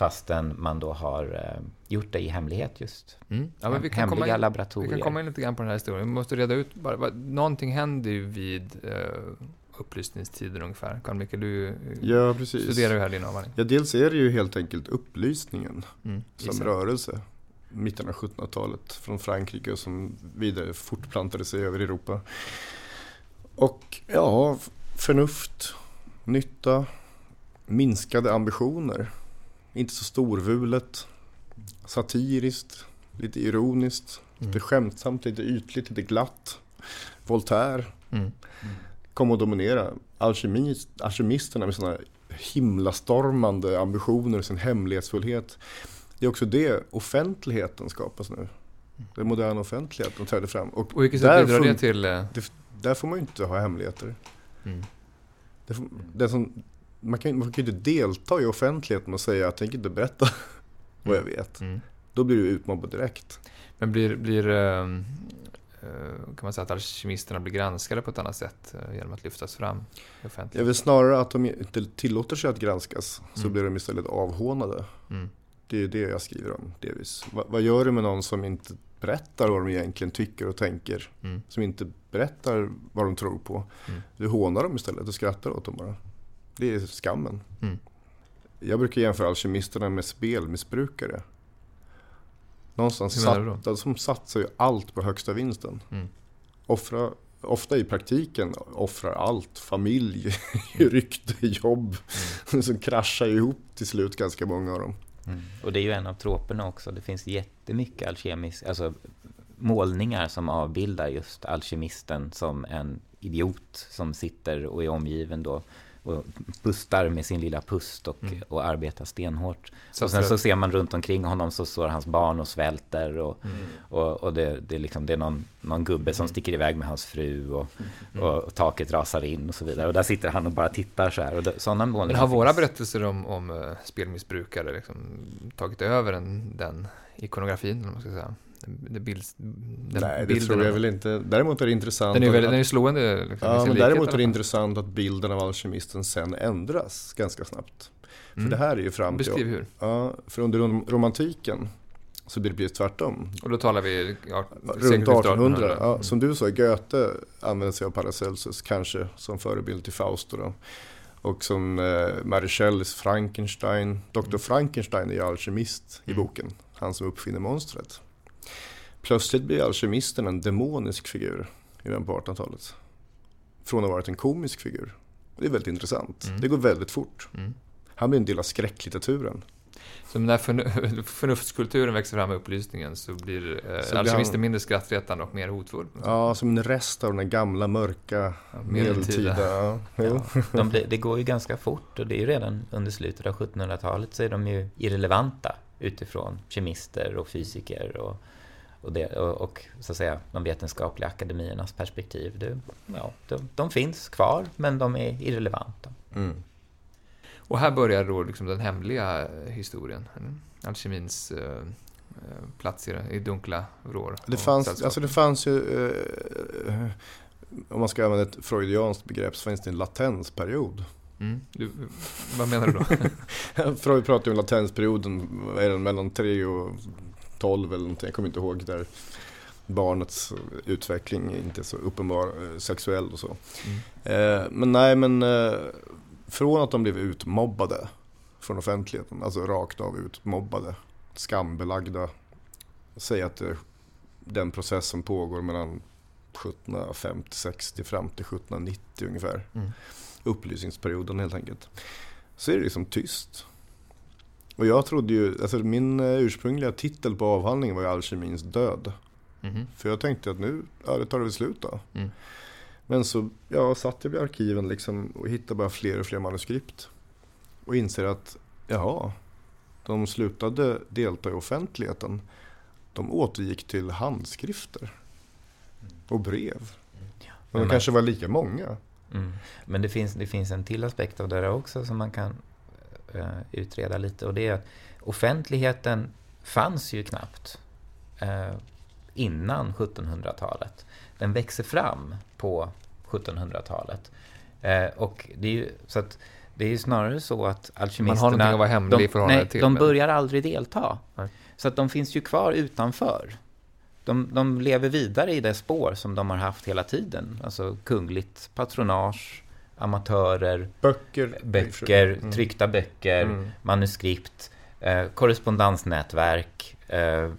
Fastän man då har eh, gjort det i hemlighet just. Mm. Ja, men vi kan, Hemliga komma in, vi laboratorier. kan komma in lite grann på den här historien. Vi måste reda ut, bara, vad- någonting händer ju vid eh, upplysningstiden ungefär. Carl Micke, du eh, Ja, precis. studerar ju här din avhandling. Ja, dels är det ju helt enkelt upplysningen Mm. som gissar. rörelse. Mitten av 1700-talet från Frankrike och som vidare fortplantade sig över Europa. Och ja, förnuft, nytta, minskade ambitioner. Inte så storvulet, satiriskt, lite ironiskt, Mm. lite skämtsamt, lite ytligt, lite glatt. Voltaire Mm. kom att dominera. Alkemi, alkemisterna med sina himlastormande ambitioner och sin hemlighetsfullhet. Det är också det offentligheten skapas nu. Den moderna offentligheten träder fram. Och Och vilket sätt bidrar det till... eh, där får man ju inte ha hemligheter. Mm. Det får, det som, man, kan, man kan ju inte delta i offentligheten och säga att jag tänker inte berätta vad jag vet. Mm. Då blir du utmobbad direkt. Men blir, blir eh, eh, kan man säga att alkemisterna blir granskade på ett annat sätt eh, genom att lyftas fram i Jag offentligheten? vill snarare att de inte tillåter sig att granskas. Så Mm. blir de istället avhånade. Mm. Det är det jag skriver om delvis. Va, vad gör du med någon som inte berättar vad de egentligen tycker och tänker? Mm. Som inte berättar vad de tror på. Mm. Du hånar dem istället och skrattar åt dem bara. Det är skammen. Mm. Jag brukar jämföra alkemisterna med spelmissbrukare. Någonstans satt, som satsar ju allt på högsta vinsten. Mm. Offra, ofta i praktiken offrar allt. Familj, rykte, jobb. Mm. som kraschar ihop till slut ganska många av dem. Mm. Och det är ju en av troperna också. Det finns jättemycket alkemiskt, alltså målningar som avbildar just alkemisten som en idiot som sitter och är omgiven då och pustar med sin lilla pust och, Mm. och arbetar stenhårt. Så och sen så ser man runt omkring honom så står hans barn och svälter och, Mm. och, och det, det, är liksom, det är någon, någon gubbe som sticker iväg med hans fru och, Mm. och, och taket rasar in och så vidare. Och där sitter han och bara tittar så här. Och det, sådana Men har våra berättelser om, om eh, spelmissbrukare liksom tagit över den, den ikonografin, vad man ska säga? Den bild, den Nej, det tror jag av- väl inte. Däremot är det intressant. Den är ju att- väldigt, den är slående. Liksom, Ja, men däremot är det intressant att bilden av alkemisten sen ändras ganska snabbt. För Mm. det här är ju fram till... Beskriv hur. Ja, för under rom- romantiken så blir det precis tvärtom. Och då talar vi ja, Runt sekelskiftet 1800. Ja, Mm. som du sa, Goethe använde sig av Paracelsus kanske som förebild till Fausto. Då. Och som eh, Marie-Chelles Frankenstein. Dr. Frankenstein är ju alkemist i Mm. boken. Han som uppfinner monstret. Plötsligt blir alkemisten en demonisk figur i början på 1800-talet. Från att ha varit en komisk figur. Och det är väldigt intressant. Mm. Det går väldigt fort. Mm. Han blir en del av skräcklitteraturen. Så när förnuftskulturen växer fram med upplysningen så blir eh, alkemisten mindre skrattretande och mer hotfull? Ja, som en rest av den gamla mörka ja, medeltida. Ja. Ja. De blir, det går ju ganska fort och det är ju redan under slutet av 1700-talet så är de ju irrelevanta utifrån kemister och fysiker och, och, det, och, och så att säga de vetenskapliga akademiernas perspektiv. Det, ja, de, de finns kvar men de är irrelevanta. Mm. Och här börjar då liksom den hemliga historien. Alkemins eh, plats i, i dunkla vrår. Det fanns, alltså det fanns ju, eh, om man ska använda ett freudianskt begrepp, så finns det en latensperiod. Mm. Du, vad menar du då? Freud pratar ju om latensperioden, är den, mellan 3 och 12 eller någonting, jag kommer inte ihåg. Där barnets utveckling inte är så uppenbar, eh, sexuell och så. Mm. Eh, men nej, men eh, från att de blev utmobbade från offentligheten, alltså rakt av utmobbade, skambelagda. Säg att det, den process som pågår mellan 1750-60 fram till 1790 ungefär. Mm. Upplysningsperioden helt enkelt. Så är det liksom tyst. Och jag trodde ju, alltså min eh, ursprungliga titel på avhandlingen var ju Alkemins död. Mm. För jag tänkte att nu, ja det tar det väl slut då. Mm. Men så ja, satt jag vid arkiven liksom och hittade bara fler och fler manuskript. Och inser att, jaha, de slutade delta i offentligheten. De återgick till handskrifter och brev. Men de kanske var lika många. Mm. Men det finns, det finns en till aspekt av det där också som man kan utreda lite. Och det är att offentligheten fanns ju knappt uh, innan 1700-talet. Den växer fram på 1700-talet. Uh, och det är ju, så att det är ju snarare så att alkemisterna... Man har någonting att vara hemlig de, i förhållande nej, till. De börjar aldrig delta. Nej. Så att de finns ju kvar utanför. De, de lever vidare i det spår som de har haft hela tiden. Alltså kungligt patronage, amatörer, böcker, böcker mm. tryckta böcker, mm. manuskript, eh, korrespondansnätverk, eh,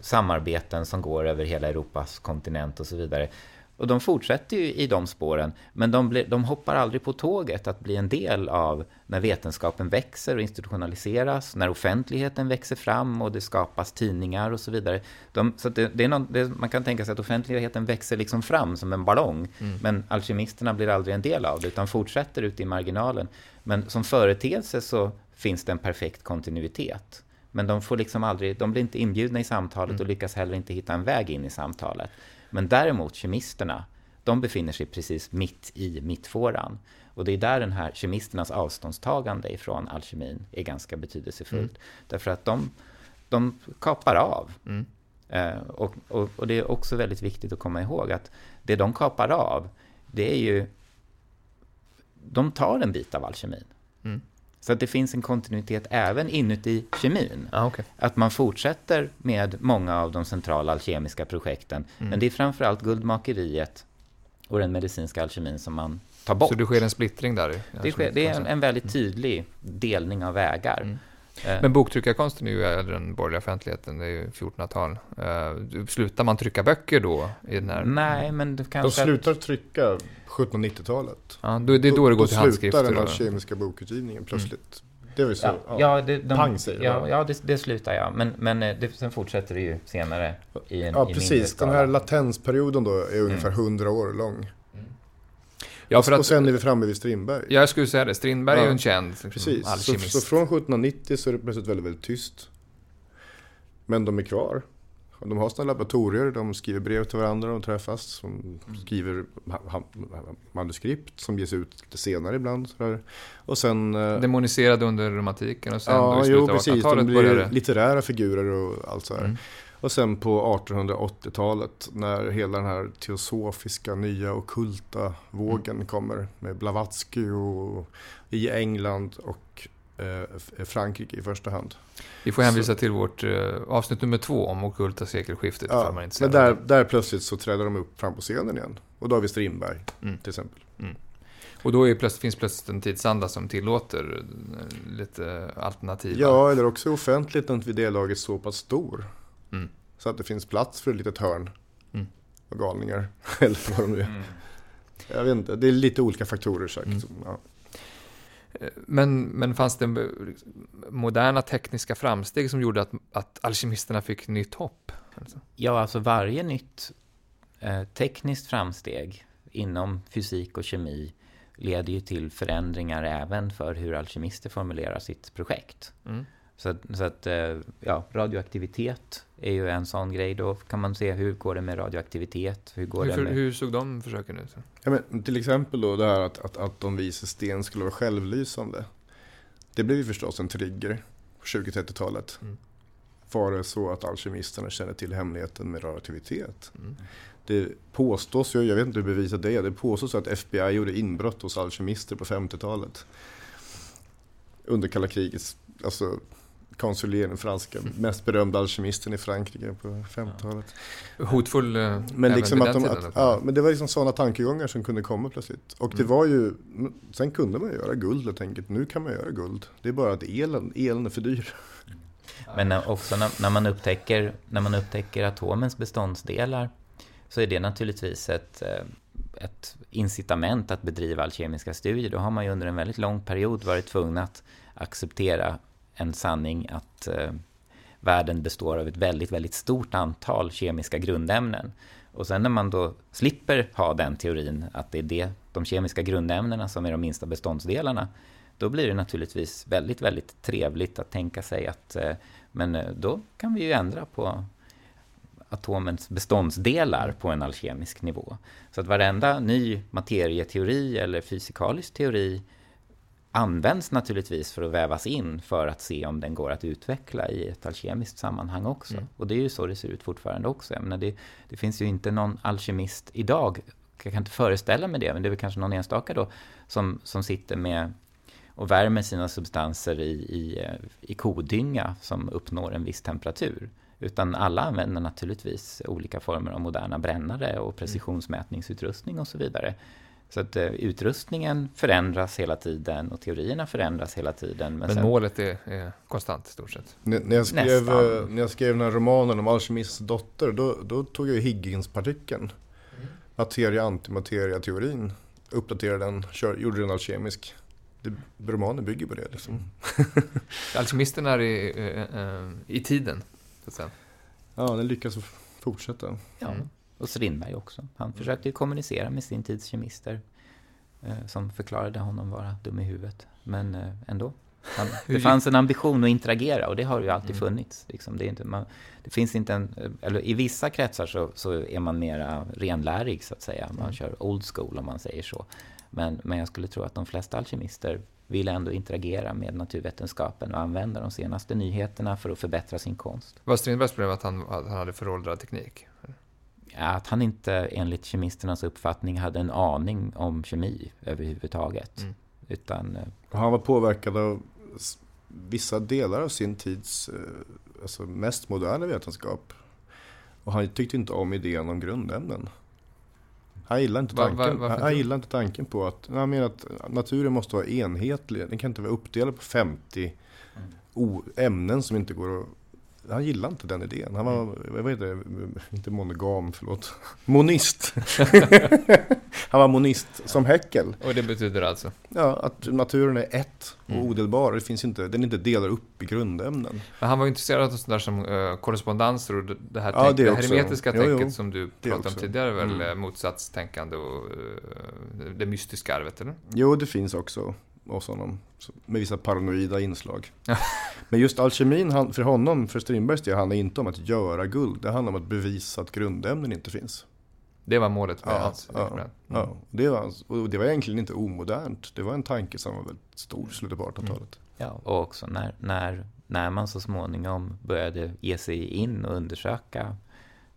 samarbeten som går över hela Europas kontinent och så vidare. Och de fortsätter ju i de spåren, men de, blir, de hoppar aldrig på tåget att bli en del av när vetenskapen växer och institutionaliseras, när offentligheten växer fram och det skapas tidningar och så vidare. De, så det, det är någon, det, man kan tänka sig att offentligheten växer liksom fram som en ballong, mm. men alkemisterna blir aldrig en del av det, utan fortsätter ute i marginalen. Men som företeelse så finns det en perfekt kontinuitet. Men de får liksom aldrig, de blir inte inbjudna i samtalet mm. och lyckas heller inte hitta en väg in i samtalet. Men däremot kemisterna, de befinner sig precis mitt i mittfåran. Och det är där den här kemisternas avståndstagande ifrån alkemin är ganska betydelsefullt. Mm. Därför att de, de kapar av. Mm. Eh, och, och, och, det är också väldigt viktigt att komma ihåg att det de kapar av, det är ju... De tar en bit av alkemin. Så att det finns en kontinuitet även inuti kemin. Ah, okay. Att man fortsätter med många av de centrala alkemiska projekten. Mm. Men det är framförallt guldmakeriet och den medicinska alkemin som man tar bort. Så det sker en splittring där? Det, sker, det är en, en väldigt mm. tydlig delning av vägar. Mm. Eh. Men boktryckarkonsten är ju äldre än borgerliga offentligheten, det är ju 1400-tal. Uh, slutar man trycka böcker då? I den här... Nej, men det kanske... De slutar trycka 1790-talet. Ja, då, det är då det går till handskrifter. Då slutar den kemiska bokutgivningen plötsligt. Mm. Det är väl så? Ja, ja, det, de, Pang säger ja, ja det, det slutar ja. Men, men eh, det, sen fortsätter det ju senare i en Ja, i precis. Den här latensperioden då är ungefär mm. 100 år lång. Ja, för att, och sen är vi framme vid Strindberg. Ja, jag skulle säga det. Strindberg ja, är ju en känd liksom, Precis, så, så, från 1790 så är det plötsligt väldigt, väldigt tyst. Men de är kvar. De har sina laboratorier, de skriver brev till varandra, de träffas. De mm. skriver manuskript som ges ut lite senare ibland. Sådär. Och sen, eh, Demoniserade under romantiken och sen ja, då i slutet av 1800-talet började... litterära figurer och allt sådär. Mm. Och sen på 1880-talet när hela den här teosofiska nya okulta vågen mm. kommer med Blavatsky och i England och eh, Frankrike i första hand. Vi får hänvisa så. till vårt eh, avsnitt nummer två om okulta sekelskiftet. Ja, man men där, där plötsligt så träder de upp fram på scenen igen. Och då har vi Strindberg mm. till exempel. Mm. Och då är plötsligt, finns plötsligt en tidsanda som tillåter eh, lite alternativa... Ja, eller också offentligheten vid det laget så pass stor. Mm. Så att det finns plats för ett litet hörn mm. och galningar. Eller vad de nu är. Mm. Jag vet inte, det är lite olika faktorer säkert. Mm. Ja. Men, men fanns det moderna tekniska framsteg som gjorde att, att alkemisterna fick nytt hopp? Alltså. Ja, alltså varje nytt eh, tekniskt framsteg inom fysik och kemi leder ju till förändringar även för hur alkemister formulerar sitt projekt. Mm. Så, så att, eh, ja, radioaktivitet är ju en sån grej. Då kan man se hur går det med radioaktivitet? Hur, går hur, det med... hur såg de försöken ut? Ja, men till exempel då det här att, att, att de visar sten skulle vara självlysande. Det blev ju förstås en trigger på 20-30-talet. Mm. Var det så att alkemisterna kände till hemligheten med radioaktivitet? Mm. Det påstås, jag vet inte hur bevisat det är, det påstås att FBI gjorde inbrott hos alkemister på 50-talet. Under kalla krigets, alltså Consulier, den franska mest berömda alkemisten i Frankrike på 50-talet. Hotfull eh, men liksom att de, att, ja, men det var liksom sådana tankegångar som kunde komma plötsligt. Och mm. det var ju, sen kunde man göra guld helt enkelt. Nu kan man göra guld. Det är bara att elen, elen är för dyr. Men också när, när, man upptäcker, när man upptäcker atomens beståndsdelar så är det naturligtvis ett, eh, ett incitament att bedriva alkemiska studier. Då har man ju under en väldigt lång period varit tvungen att acceptera en sanning att eh, världen består av ett väldigt, väldigt stort antal kemiska grundämnen. Och sen när man då slipper ha den teorin, att det är det, de kemiska grundämnena som är de minsta beståndsdelarna, då blir det naturligtvis väldigt, väldigt trevligt att tänka sig att eh, men eh, då kan vi ju ändra på atomens beståndsdelar på en alkemisk nivå. Så att varenda ny materieteori eller fysikalisk teori används naturligtvis för att vävas in för att se om den går att utveckla i ett alkemiskt sammanhang också. Mm. Och det är ju så det ser ut fortfarande också. Jag menar, det, det finns ju inte någon alkemist idag, jag kan inte föreställa mig det, men det är väl kanske någon enstaka då, som, som sitter med och värmer sina substanser i, i, i kodynga som uppnår en viss temperatur. Utan alla använder naturligtvis olika former av moderna brännare och precisionsmätningsutrustning och så vidare. Så att uh, utrustningen förändras hela tiden och teorierna förändras hela tiden. Men, men sen... målet är, är, konstant i stort sett? N när, jag skrev, eh, när jag skrev den här romanen om Alkemists dotter, då, då tog jag Higgins-partikeln. Mm. Materia-antimateria-teorin. Uppdaterade den, kör, gjorde den alkemisk. Det, romanen bygger på det liksom. Alkemisten är i, i, i tiden, så att säga. Ja, den lyckas fortsätta. Ja. Mm. Och Strindberg också. Han försökte kommunicera med sin tids kemister eh, som förklarade honom vara dum i huvudet. Men eh, ändå. Han, det fanns en ambition att interagera och det har ju alltid mm. funnits. Liksom. Det, inte, man, det finns inte en, eller I vissa kretsar så, så är man mera renlärig så att säga. Man mm. kör old school om man säger så. Men, men jag skulle tro att de flesta alkemister vill ändå interagera med naturvetenskapen och använda de senaste nyheterna för att förbättra sin konst. Var Strindbergs problem att han, att han hade föråldrad teknik? Att han inte enligt kemisternas uppfattning hade en aning om kemi överhuvudtaget. Mm. Utan, eh, han var påverkad av vissa delar av sin tids eh, alltså mest moderna vetenskap. Och han tyckte inte om idén om grundämnen. Han gillade inte tanken, var, var, han gillade inte tanken på att, han menar att naturen måste vara enhetlig. Den kan inte vara uppdelad på 50 mm. ämnen som inte går att han gillade inte den idén. Han var, mm. vad heter det, inte monogam, förlåt. Monist. han var monist som Häckel. Och det betyder alltså? Ja, att naturen är ett och mm. odelbar. Det finns inte, den är inte delar upp i grundämnen. Men han var intresserad av sånt där som uh, korrespondenser och det här, ja, tänk, det, det hermetiska jo, tänket jo, som du pratade om tidigare. Väl mm. Eh, motsatstänkande och uh, det mystiska arvet, eller? Jo, det finns också hos honom. Med vissa paranoida inslag. Men just alkemin, han, för honom, för Strindbergs del, handlar inte om att göra guld. Det handlar om att bevisa att grundämnen inte finns. Det var målet med ja, hans ja, mm. ja, det var, och det var egentligen inte omodernt. Det var en tanke som var väldigt stor i slutet på 1800-talet. Mm. Ja, och också när, när, när man så småningom började ge sig in och undersöka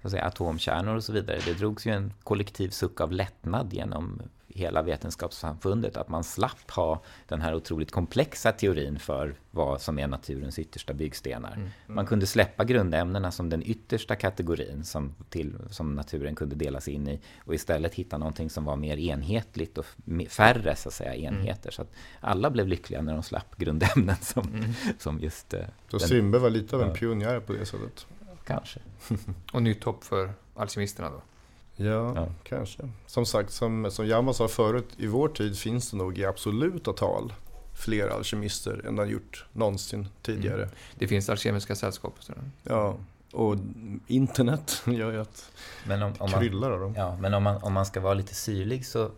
så att säga, atomkärnor och så vidare. Det drogs ju en kollektiv suck av lättnad genom hela vetenskapssamfundet att man slapp ha den här otroligt komplexa teorin för vad som är naturens yttersta byggstenar. Mm. Mm. Man kunde släppa grundämnena som den yttersta kategorin som, till, som naturen kunde delas in i och istället hitta någonting som var mer enhetligt och färre så att säga, mm. enheter. Mm. Så att alla blev lyckliga när de slapp grundämnen som, mm. som just... Eh, så Strindberg var lite av en pionjär på det sättet? Kanske. och nytt hopp för alkemisterna då? Ja, ja, kanske. Som sagt, som, som Hjalmar sa förut, i vår tid finns det nog i absoluta tal fler alkemister än det har gjort någonsin tidigare. Mm. Det finns alkemiska sällskap. Ja, och internet gör ju att men om, om man, kryllar av dem. Ja, men om man, om man ska vara lite syrlig så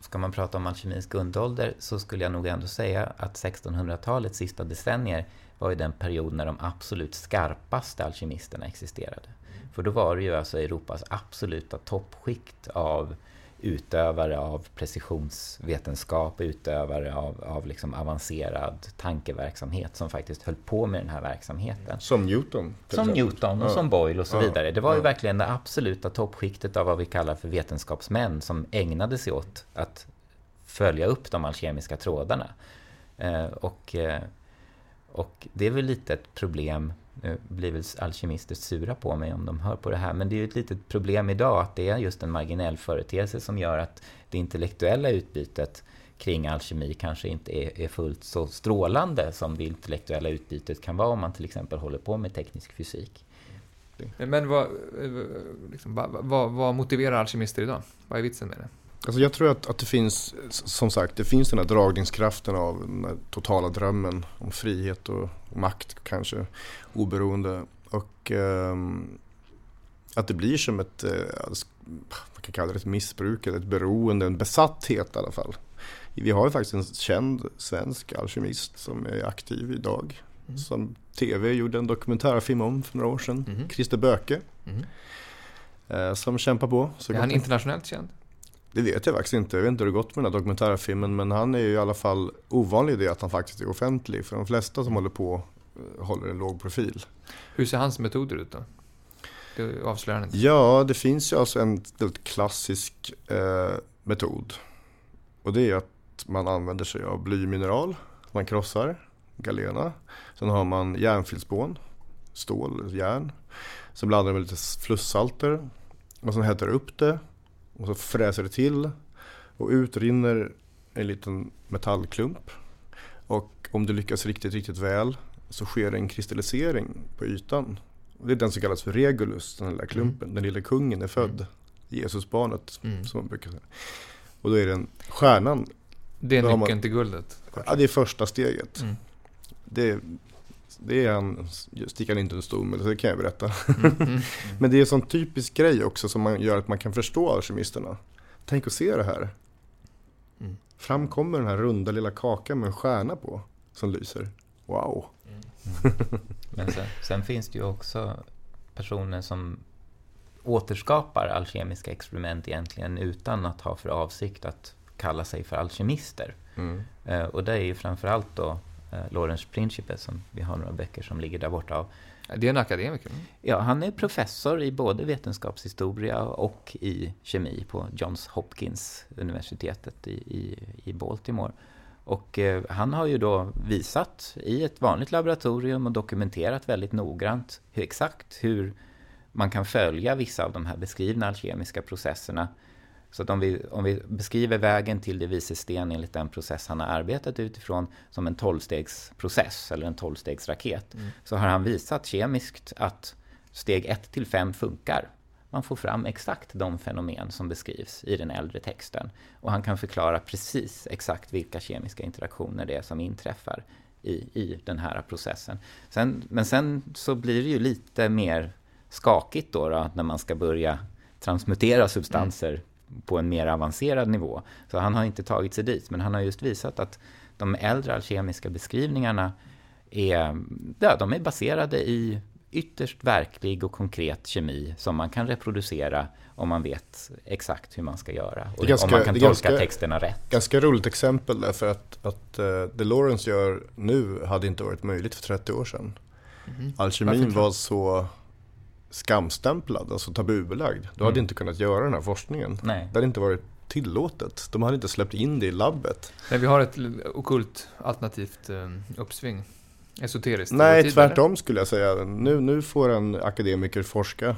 ska man prata om alkemins guldålder så skulle jag nog ändå säga att 1600-talets sista decennier var ju den period när de absolut skarpaste alkemisterna existerade. För då var det ju alltså Europas absoluta toppskikt av utövare av precisionsvetenskap, utövare av, av liksom avancerad tankeverksamhet som faktiskt höll på med den här verksamheten. Som Newton? Som exempel. Newton och ja. som Boyle och så ja. vidare. Det var ju ja. verkligen det absoluta toppskiktet av vad vi kallar för vetenskapsmän som ägnade sig åt att följa upp de alkemiska trådarna. Eh, och, eh, och det är väl lite ett problem nu blir väl alkemister sura på mig om de hör på det här, men det är ju ett litet problem idag att det är just en marginell företeelse som gör att det intellektuella utbytet kring alkemi kanske inte är, är fullt så strålande som det intellektuella utbytet kan vara om man till exempel håller på med teknisk fysik. Men vad, eh, liksom, vad, vad motiverar alkemister idag? Vad är vitsen med det? Alltså jag tror att, att det finns, som sagt, det finns den här dragningskraften av den totala drömmen om frihet och, makt kanske, oberoende. Och eh, att det blir som ett, eh, vad kan kalla det, ett missbruk eller ett beroende, en besatthet i alla fall. Vi har ju faktiskt en känd svensk alkemist som är aktiv idag. Mm. Som TV gjorde en dokumentärfilm om för några år sedan. Mm. Christer Böke. Mm. Eh, som kämpar på. Så är han internationellt känd? Det vet jag faktiskt inte. Jag vet inte hur det gått med den här dokumentärfilmen. Men han är ju i alla fall ovanlig i det att han faktiskt är offentlig. För de flesta som håller på eh, håller en låg profil. Hur ser hans metoder ut då? Det avslöjar inte. Ja, det finns ju alltså en väldigt klassisk eh, metod. Och det är att man använder sig av blymineral. Man krossar galena. Sen har man järnfilspån, stål, järn. Sen blandar man med lite flussalter. Och sen hettar upp det och så fräser det till och ut rinner en liten metallklump. Och om du lyckas riktigt, riktigt väl så sker en kristallisering på ytan. Och det är den som kallas för Regulus, den lilla klumpen. Mm. Den lilla kungen är född. Mm. Jesusbarnet, mm. som man brukar säga. Och då är den stjärnan. Det är nyckeln man, till guldet? Ja, det är första steget. Mm. Det, det är han, sticker han inte under stol med, det kan jag berätta. Mm, mm, mm. Men det är en sån typisk grej också som man gör att man kan förstå alkemisterna. Tänk att se det här. Mm. Fram kommer den här runda lilla kakan med en stjärna på som lyser. Wow! Mm. Men sen, sen, finns det ju också personer som återskapar alkemiska experiment egentligen utan att ha för avsikt att kalla sig för alkemister. Mm. Eh, och det är ju framförallt då eh, Lawrence Principe som vi har några böcker som ligger där borta av. Det är en akademiker? Ja, han är professor i både vetenskapshistoria och i kemi på Johns Hopkins universitetet i, i, i Baltimore. Och eh, han har ju då visat i ett vanligt laboratorium och dokumenterat väldigt noggrant hur exakt hur man kan följa vissa av de här beskrivna alkemiska processerna så att om vi, om vi beskriver vägen till det vice sten enligt den process han har arbetat utifrån som en tolvstegsprocess eller en tolvstegsraket mm. så har han visat kemiskt att steg 1 till 5 funkar. Man får fram exakt de fenomen som beskrivs i den äldre texten. Och han kan förklara precis exakt vilka kemiska interaktioner det är som inträffar i, i den här processen. Sen, men sen så blir det ju lite mer skakigt då, då när man ska börja transmutera substanser mm på en mer avancerad nivå. Så han har inte tagit sig dit, men han har just visat att de äldre alkemiska beskrivningarna är, ja, de är baserade i ytterst verklig och konkret kemi som man kan reproducera om man vet exakt hur man ska göra. Och ganska, om man kan tolka ganska, texterna rätt. Ganska roligt exempel därför att, att uh, det Lawrence gör nu hade inte varit möjligt för 30 år sedan. Mm. Alkemin var så skamstämplad, alltså tabubelagd. Du mm. hade inte kunnat göra den här forskningen. Nej. Det hade inte varit tillåtet. De hade inte släppt in det i labbet. Men vi har ett okult alternativt eh, uppsving. Esoteriskt. Nej, tvärtom eller? skulle jag säga. Nu, nu får en akademiker forska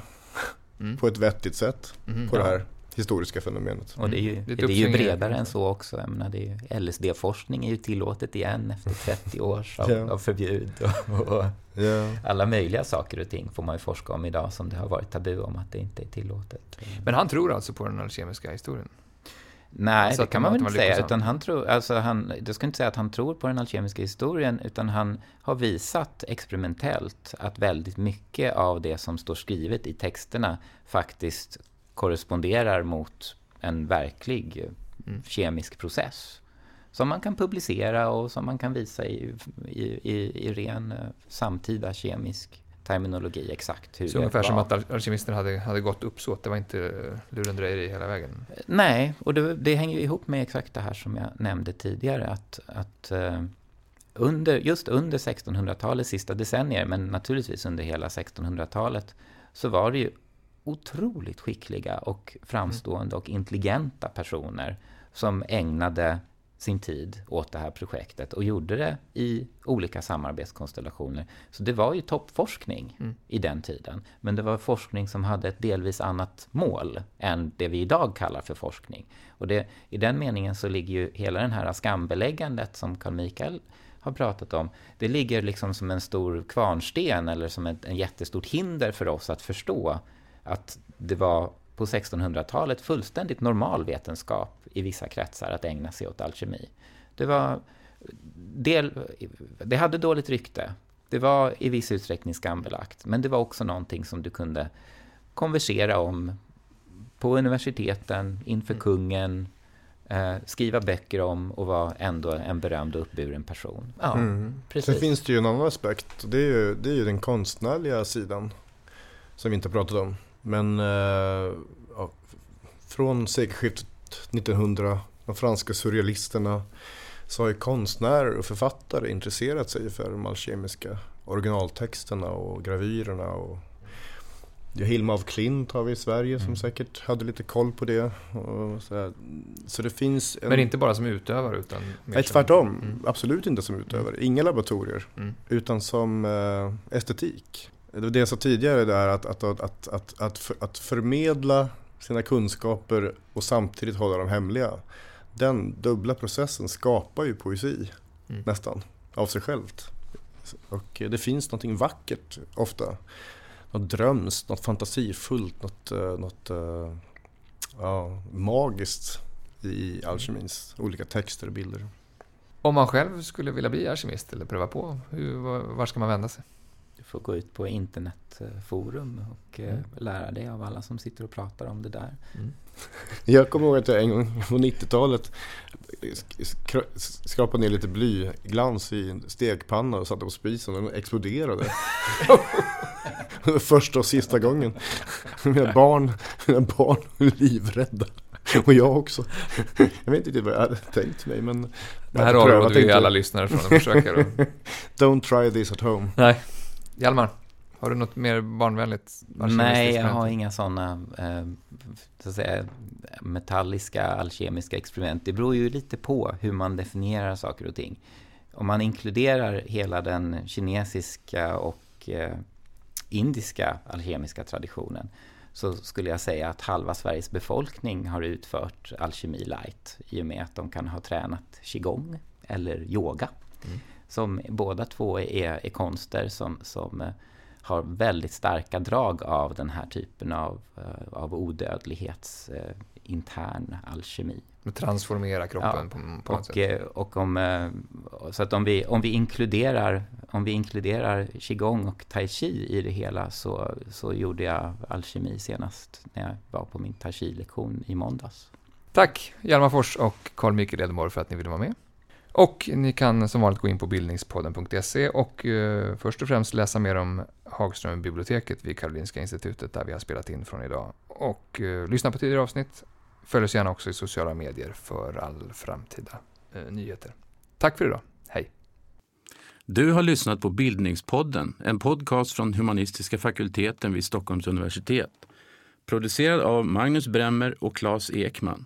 mm. på ett vettigt sätt mm, på ja. det här historiska fenomenet. Och det är ju, mm. det är ju bredare än så också. Jag menar, det är LSD-forskning är ju tillåtet igen efter 30 år av, ja. av förbud. Och, och ja. Alla möjliga saker och ting får man ju forska om idag som det har varit tabu om att det inte är tillåtet. Men han tror alltså på den alkemiska historien? Nej, Så det kan man- väl inte säga. Utan han tror, alltså han, jag ska inte säga att han tror på den alkemiska historien, utan han har visat experimentellt att väldigt mycket av det som står skrivet i texterna faktiskt korresponderar mot en verklig Mm. kemisk process. Som man kan publicera och som man kan visa i, i, i, i ren eh, samtida kemisk terminologi exakt hur Så det ungefär som var. att al- alkemisterna hade, hade gått uppsåt. Det var inte lurendrejeri hela vägen. Nej, och det, det hänger ju ihop med exakt det här som jag nämnde tidigare. Att, att eh, under, just under 1600-talets sista decennier, men naturligtvis under hela 1600-talet, så var det ju otroligt skickliga och framstående och intelligenta personer som ägnade sin tid åt det här projektet och gjorde det i olika samarbetskonstellationer. Så det var ju toppforskning Mm. i den tiden. Men det var forskning som hade ett delvis annat mål än det vi idag kallar för forskning. Och det, i den meningen så ligger ju hela den här skambeläggandet som Carl Michael har pratat om, det ligger liksom som en stor kvarnsten eller som ett en jättestort hinder för oss att förstå att det var på 1600-talet fullständigt normal vetenskap i vissa kretsar att ägna sig åt alkemi. Det var del, det hade dåligt rykte. Det var i viss utsträckning skambelagt, men det var också någonting som du kunde konversera om på universiteten, inför kungen, eh, skriva böcker om och vara ändå en berömd och uppburen person. Ja, Mm. precis. Sen finns det ju en annan aspekt. och Det är ju, det är ju den konstnärliga sidan. Som vi inte pratat om. Men eh, ja, från sekelskiftet 1900, de franska surrealisterna, så har ju konstnärer och författare intresserat sig för de alkemiska originaltexterna och gravyrerna. Och Hilma af Klint har vi i Sverige som Mm. säkert hade lite koll på det. Så, så det finns en... Men inte bara som utövare utan... Nej, tvärtom. Mm. Absolut inte som utövare. Inga laboratorier. Mm. Utan som eh, estetik. Det var det jag sa tidigare där att, att, att, att, att, att, för, att förmedla sina kunskaper och samtidigt hålla dem hemliga. Den dubbla processen skapar ju poesi Mm. nästan av sig självt. Och det finns någonting vackert ofta. Något drömskt, något fantasifullt, något, eh, något eh, ja, magiskt i alkemins olika texter och bilder. Om man själv skulle vilja bli alkemist eller pröva på, hur, var ska man vända sig? Får gå ut på internetforum och eh, Mm. lära dig av alla som sitter och pratar om det där. Jag kommer ihåg att jag en gång på 90-talet skra- skrapade ner lite blyglans i en stekpanna och satte på spisen och den exploderade. Första och sista gången. Mina barn, mina barn var livrädda. Och jag också. Jag vet inte riktigt vad jag hade tänkt mig men... Det här avråder vi alla lyssnare från att försöka. Då. Don't try this at home. Nej. Hjalmar, har du något mer barnvänligt Nej, jag har inga sådana eh, så att säga, metalliska alkemiska experiment. Det beror ju lite på hur man definierar saker och ting. Om man inkluderar hela den kinesiska och eh, indiska alkemiska traditionen så skulle jag säga att halva Sveriges befolkning har utfört alkemi light i och med att de kan ha tränat qigong eller yoga. Mm. Som båda två är, är konster som, som eh, har väldigt starka drag av den här typen av, eh, av odödlighets eh, intern alkemi. Transformera kroppen på, på något Och, sätt. och om, så att om vi, om vi inkluderar, om vi inkluderar qigong och tai chi i det hela så, så gjorde jag alkemi senast när jag var på min tai chi-lektion i måndags. Tack Hjalmar Fors och Carl Mikael Edenborg för att ni ville vara med. Och ni kan som vanligt gå in på bildningspodden.se och eh, först och främst läsa mer om Hagströmbiblioteket vid Karolinska institutet där vi har spelat in från idag. Och eh, lyssna på tidigare avsnitt. Följ oss gärna också i sociala medier för all framtida eh, nyheter. Tack för idag. Hej! Du har lyssnat på Bildningspodden, en podcast från humanistiska fakulteten vid Stockholms universitet. Producerad av Magnus Bremmer och Claes Ekman.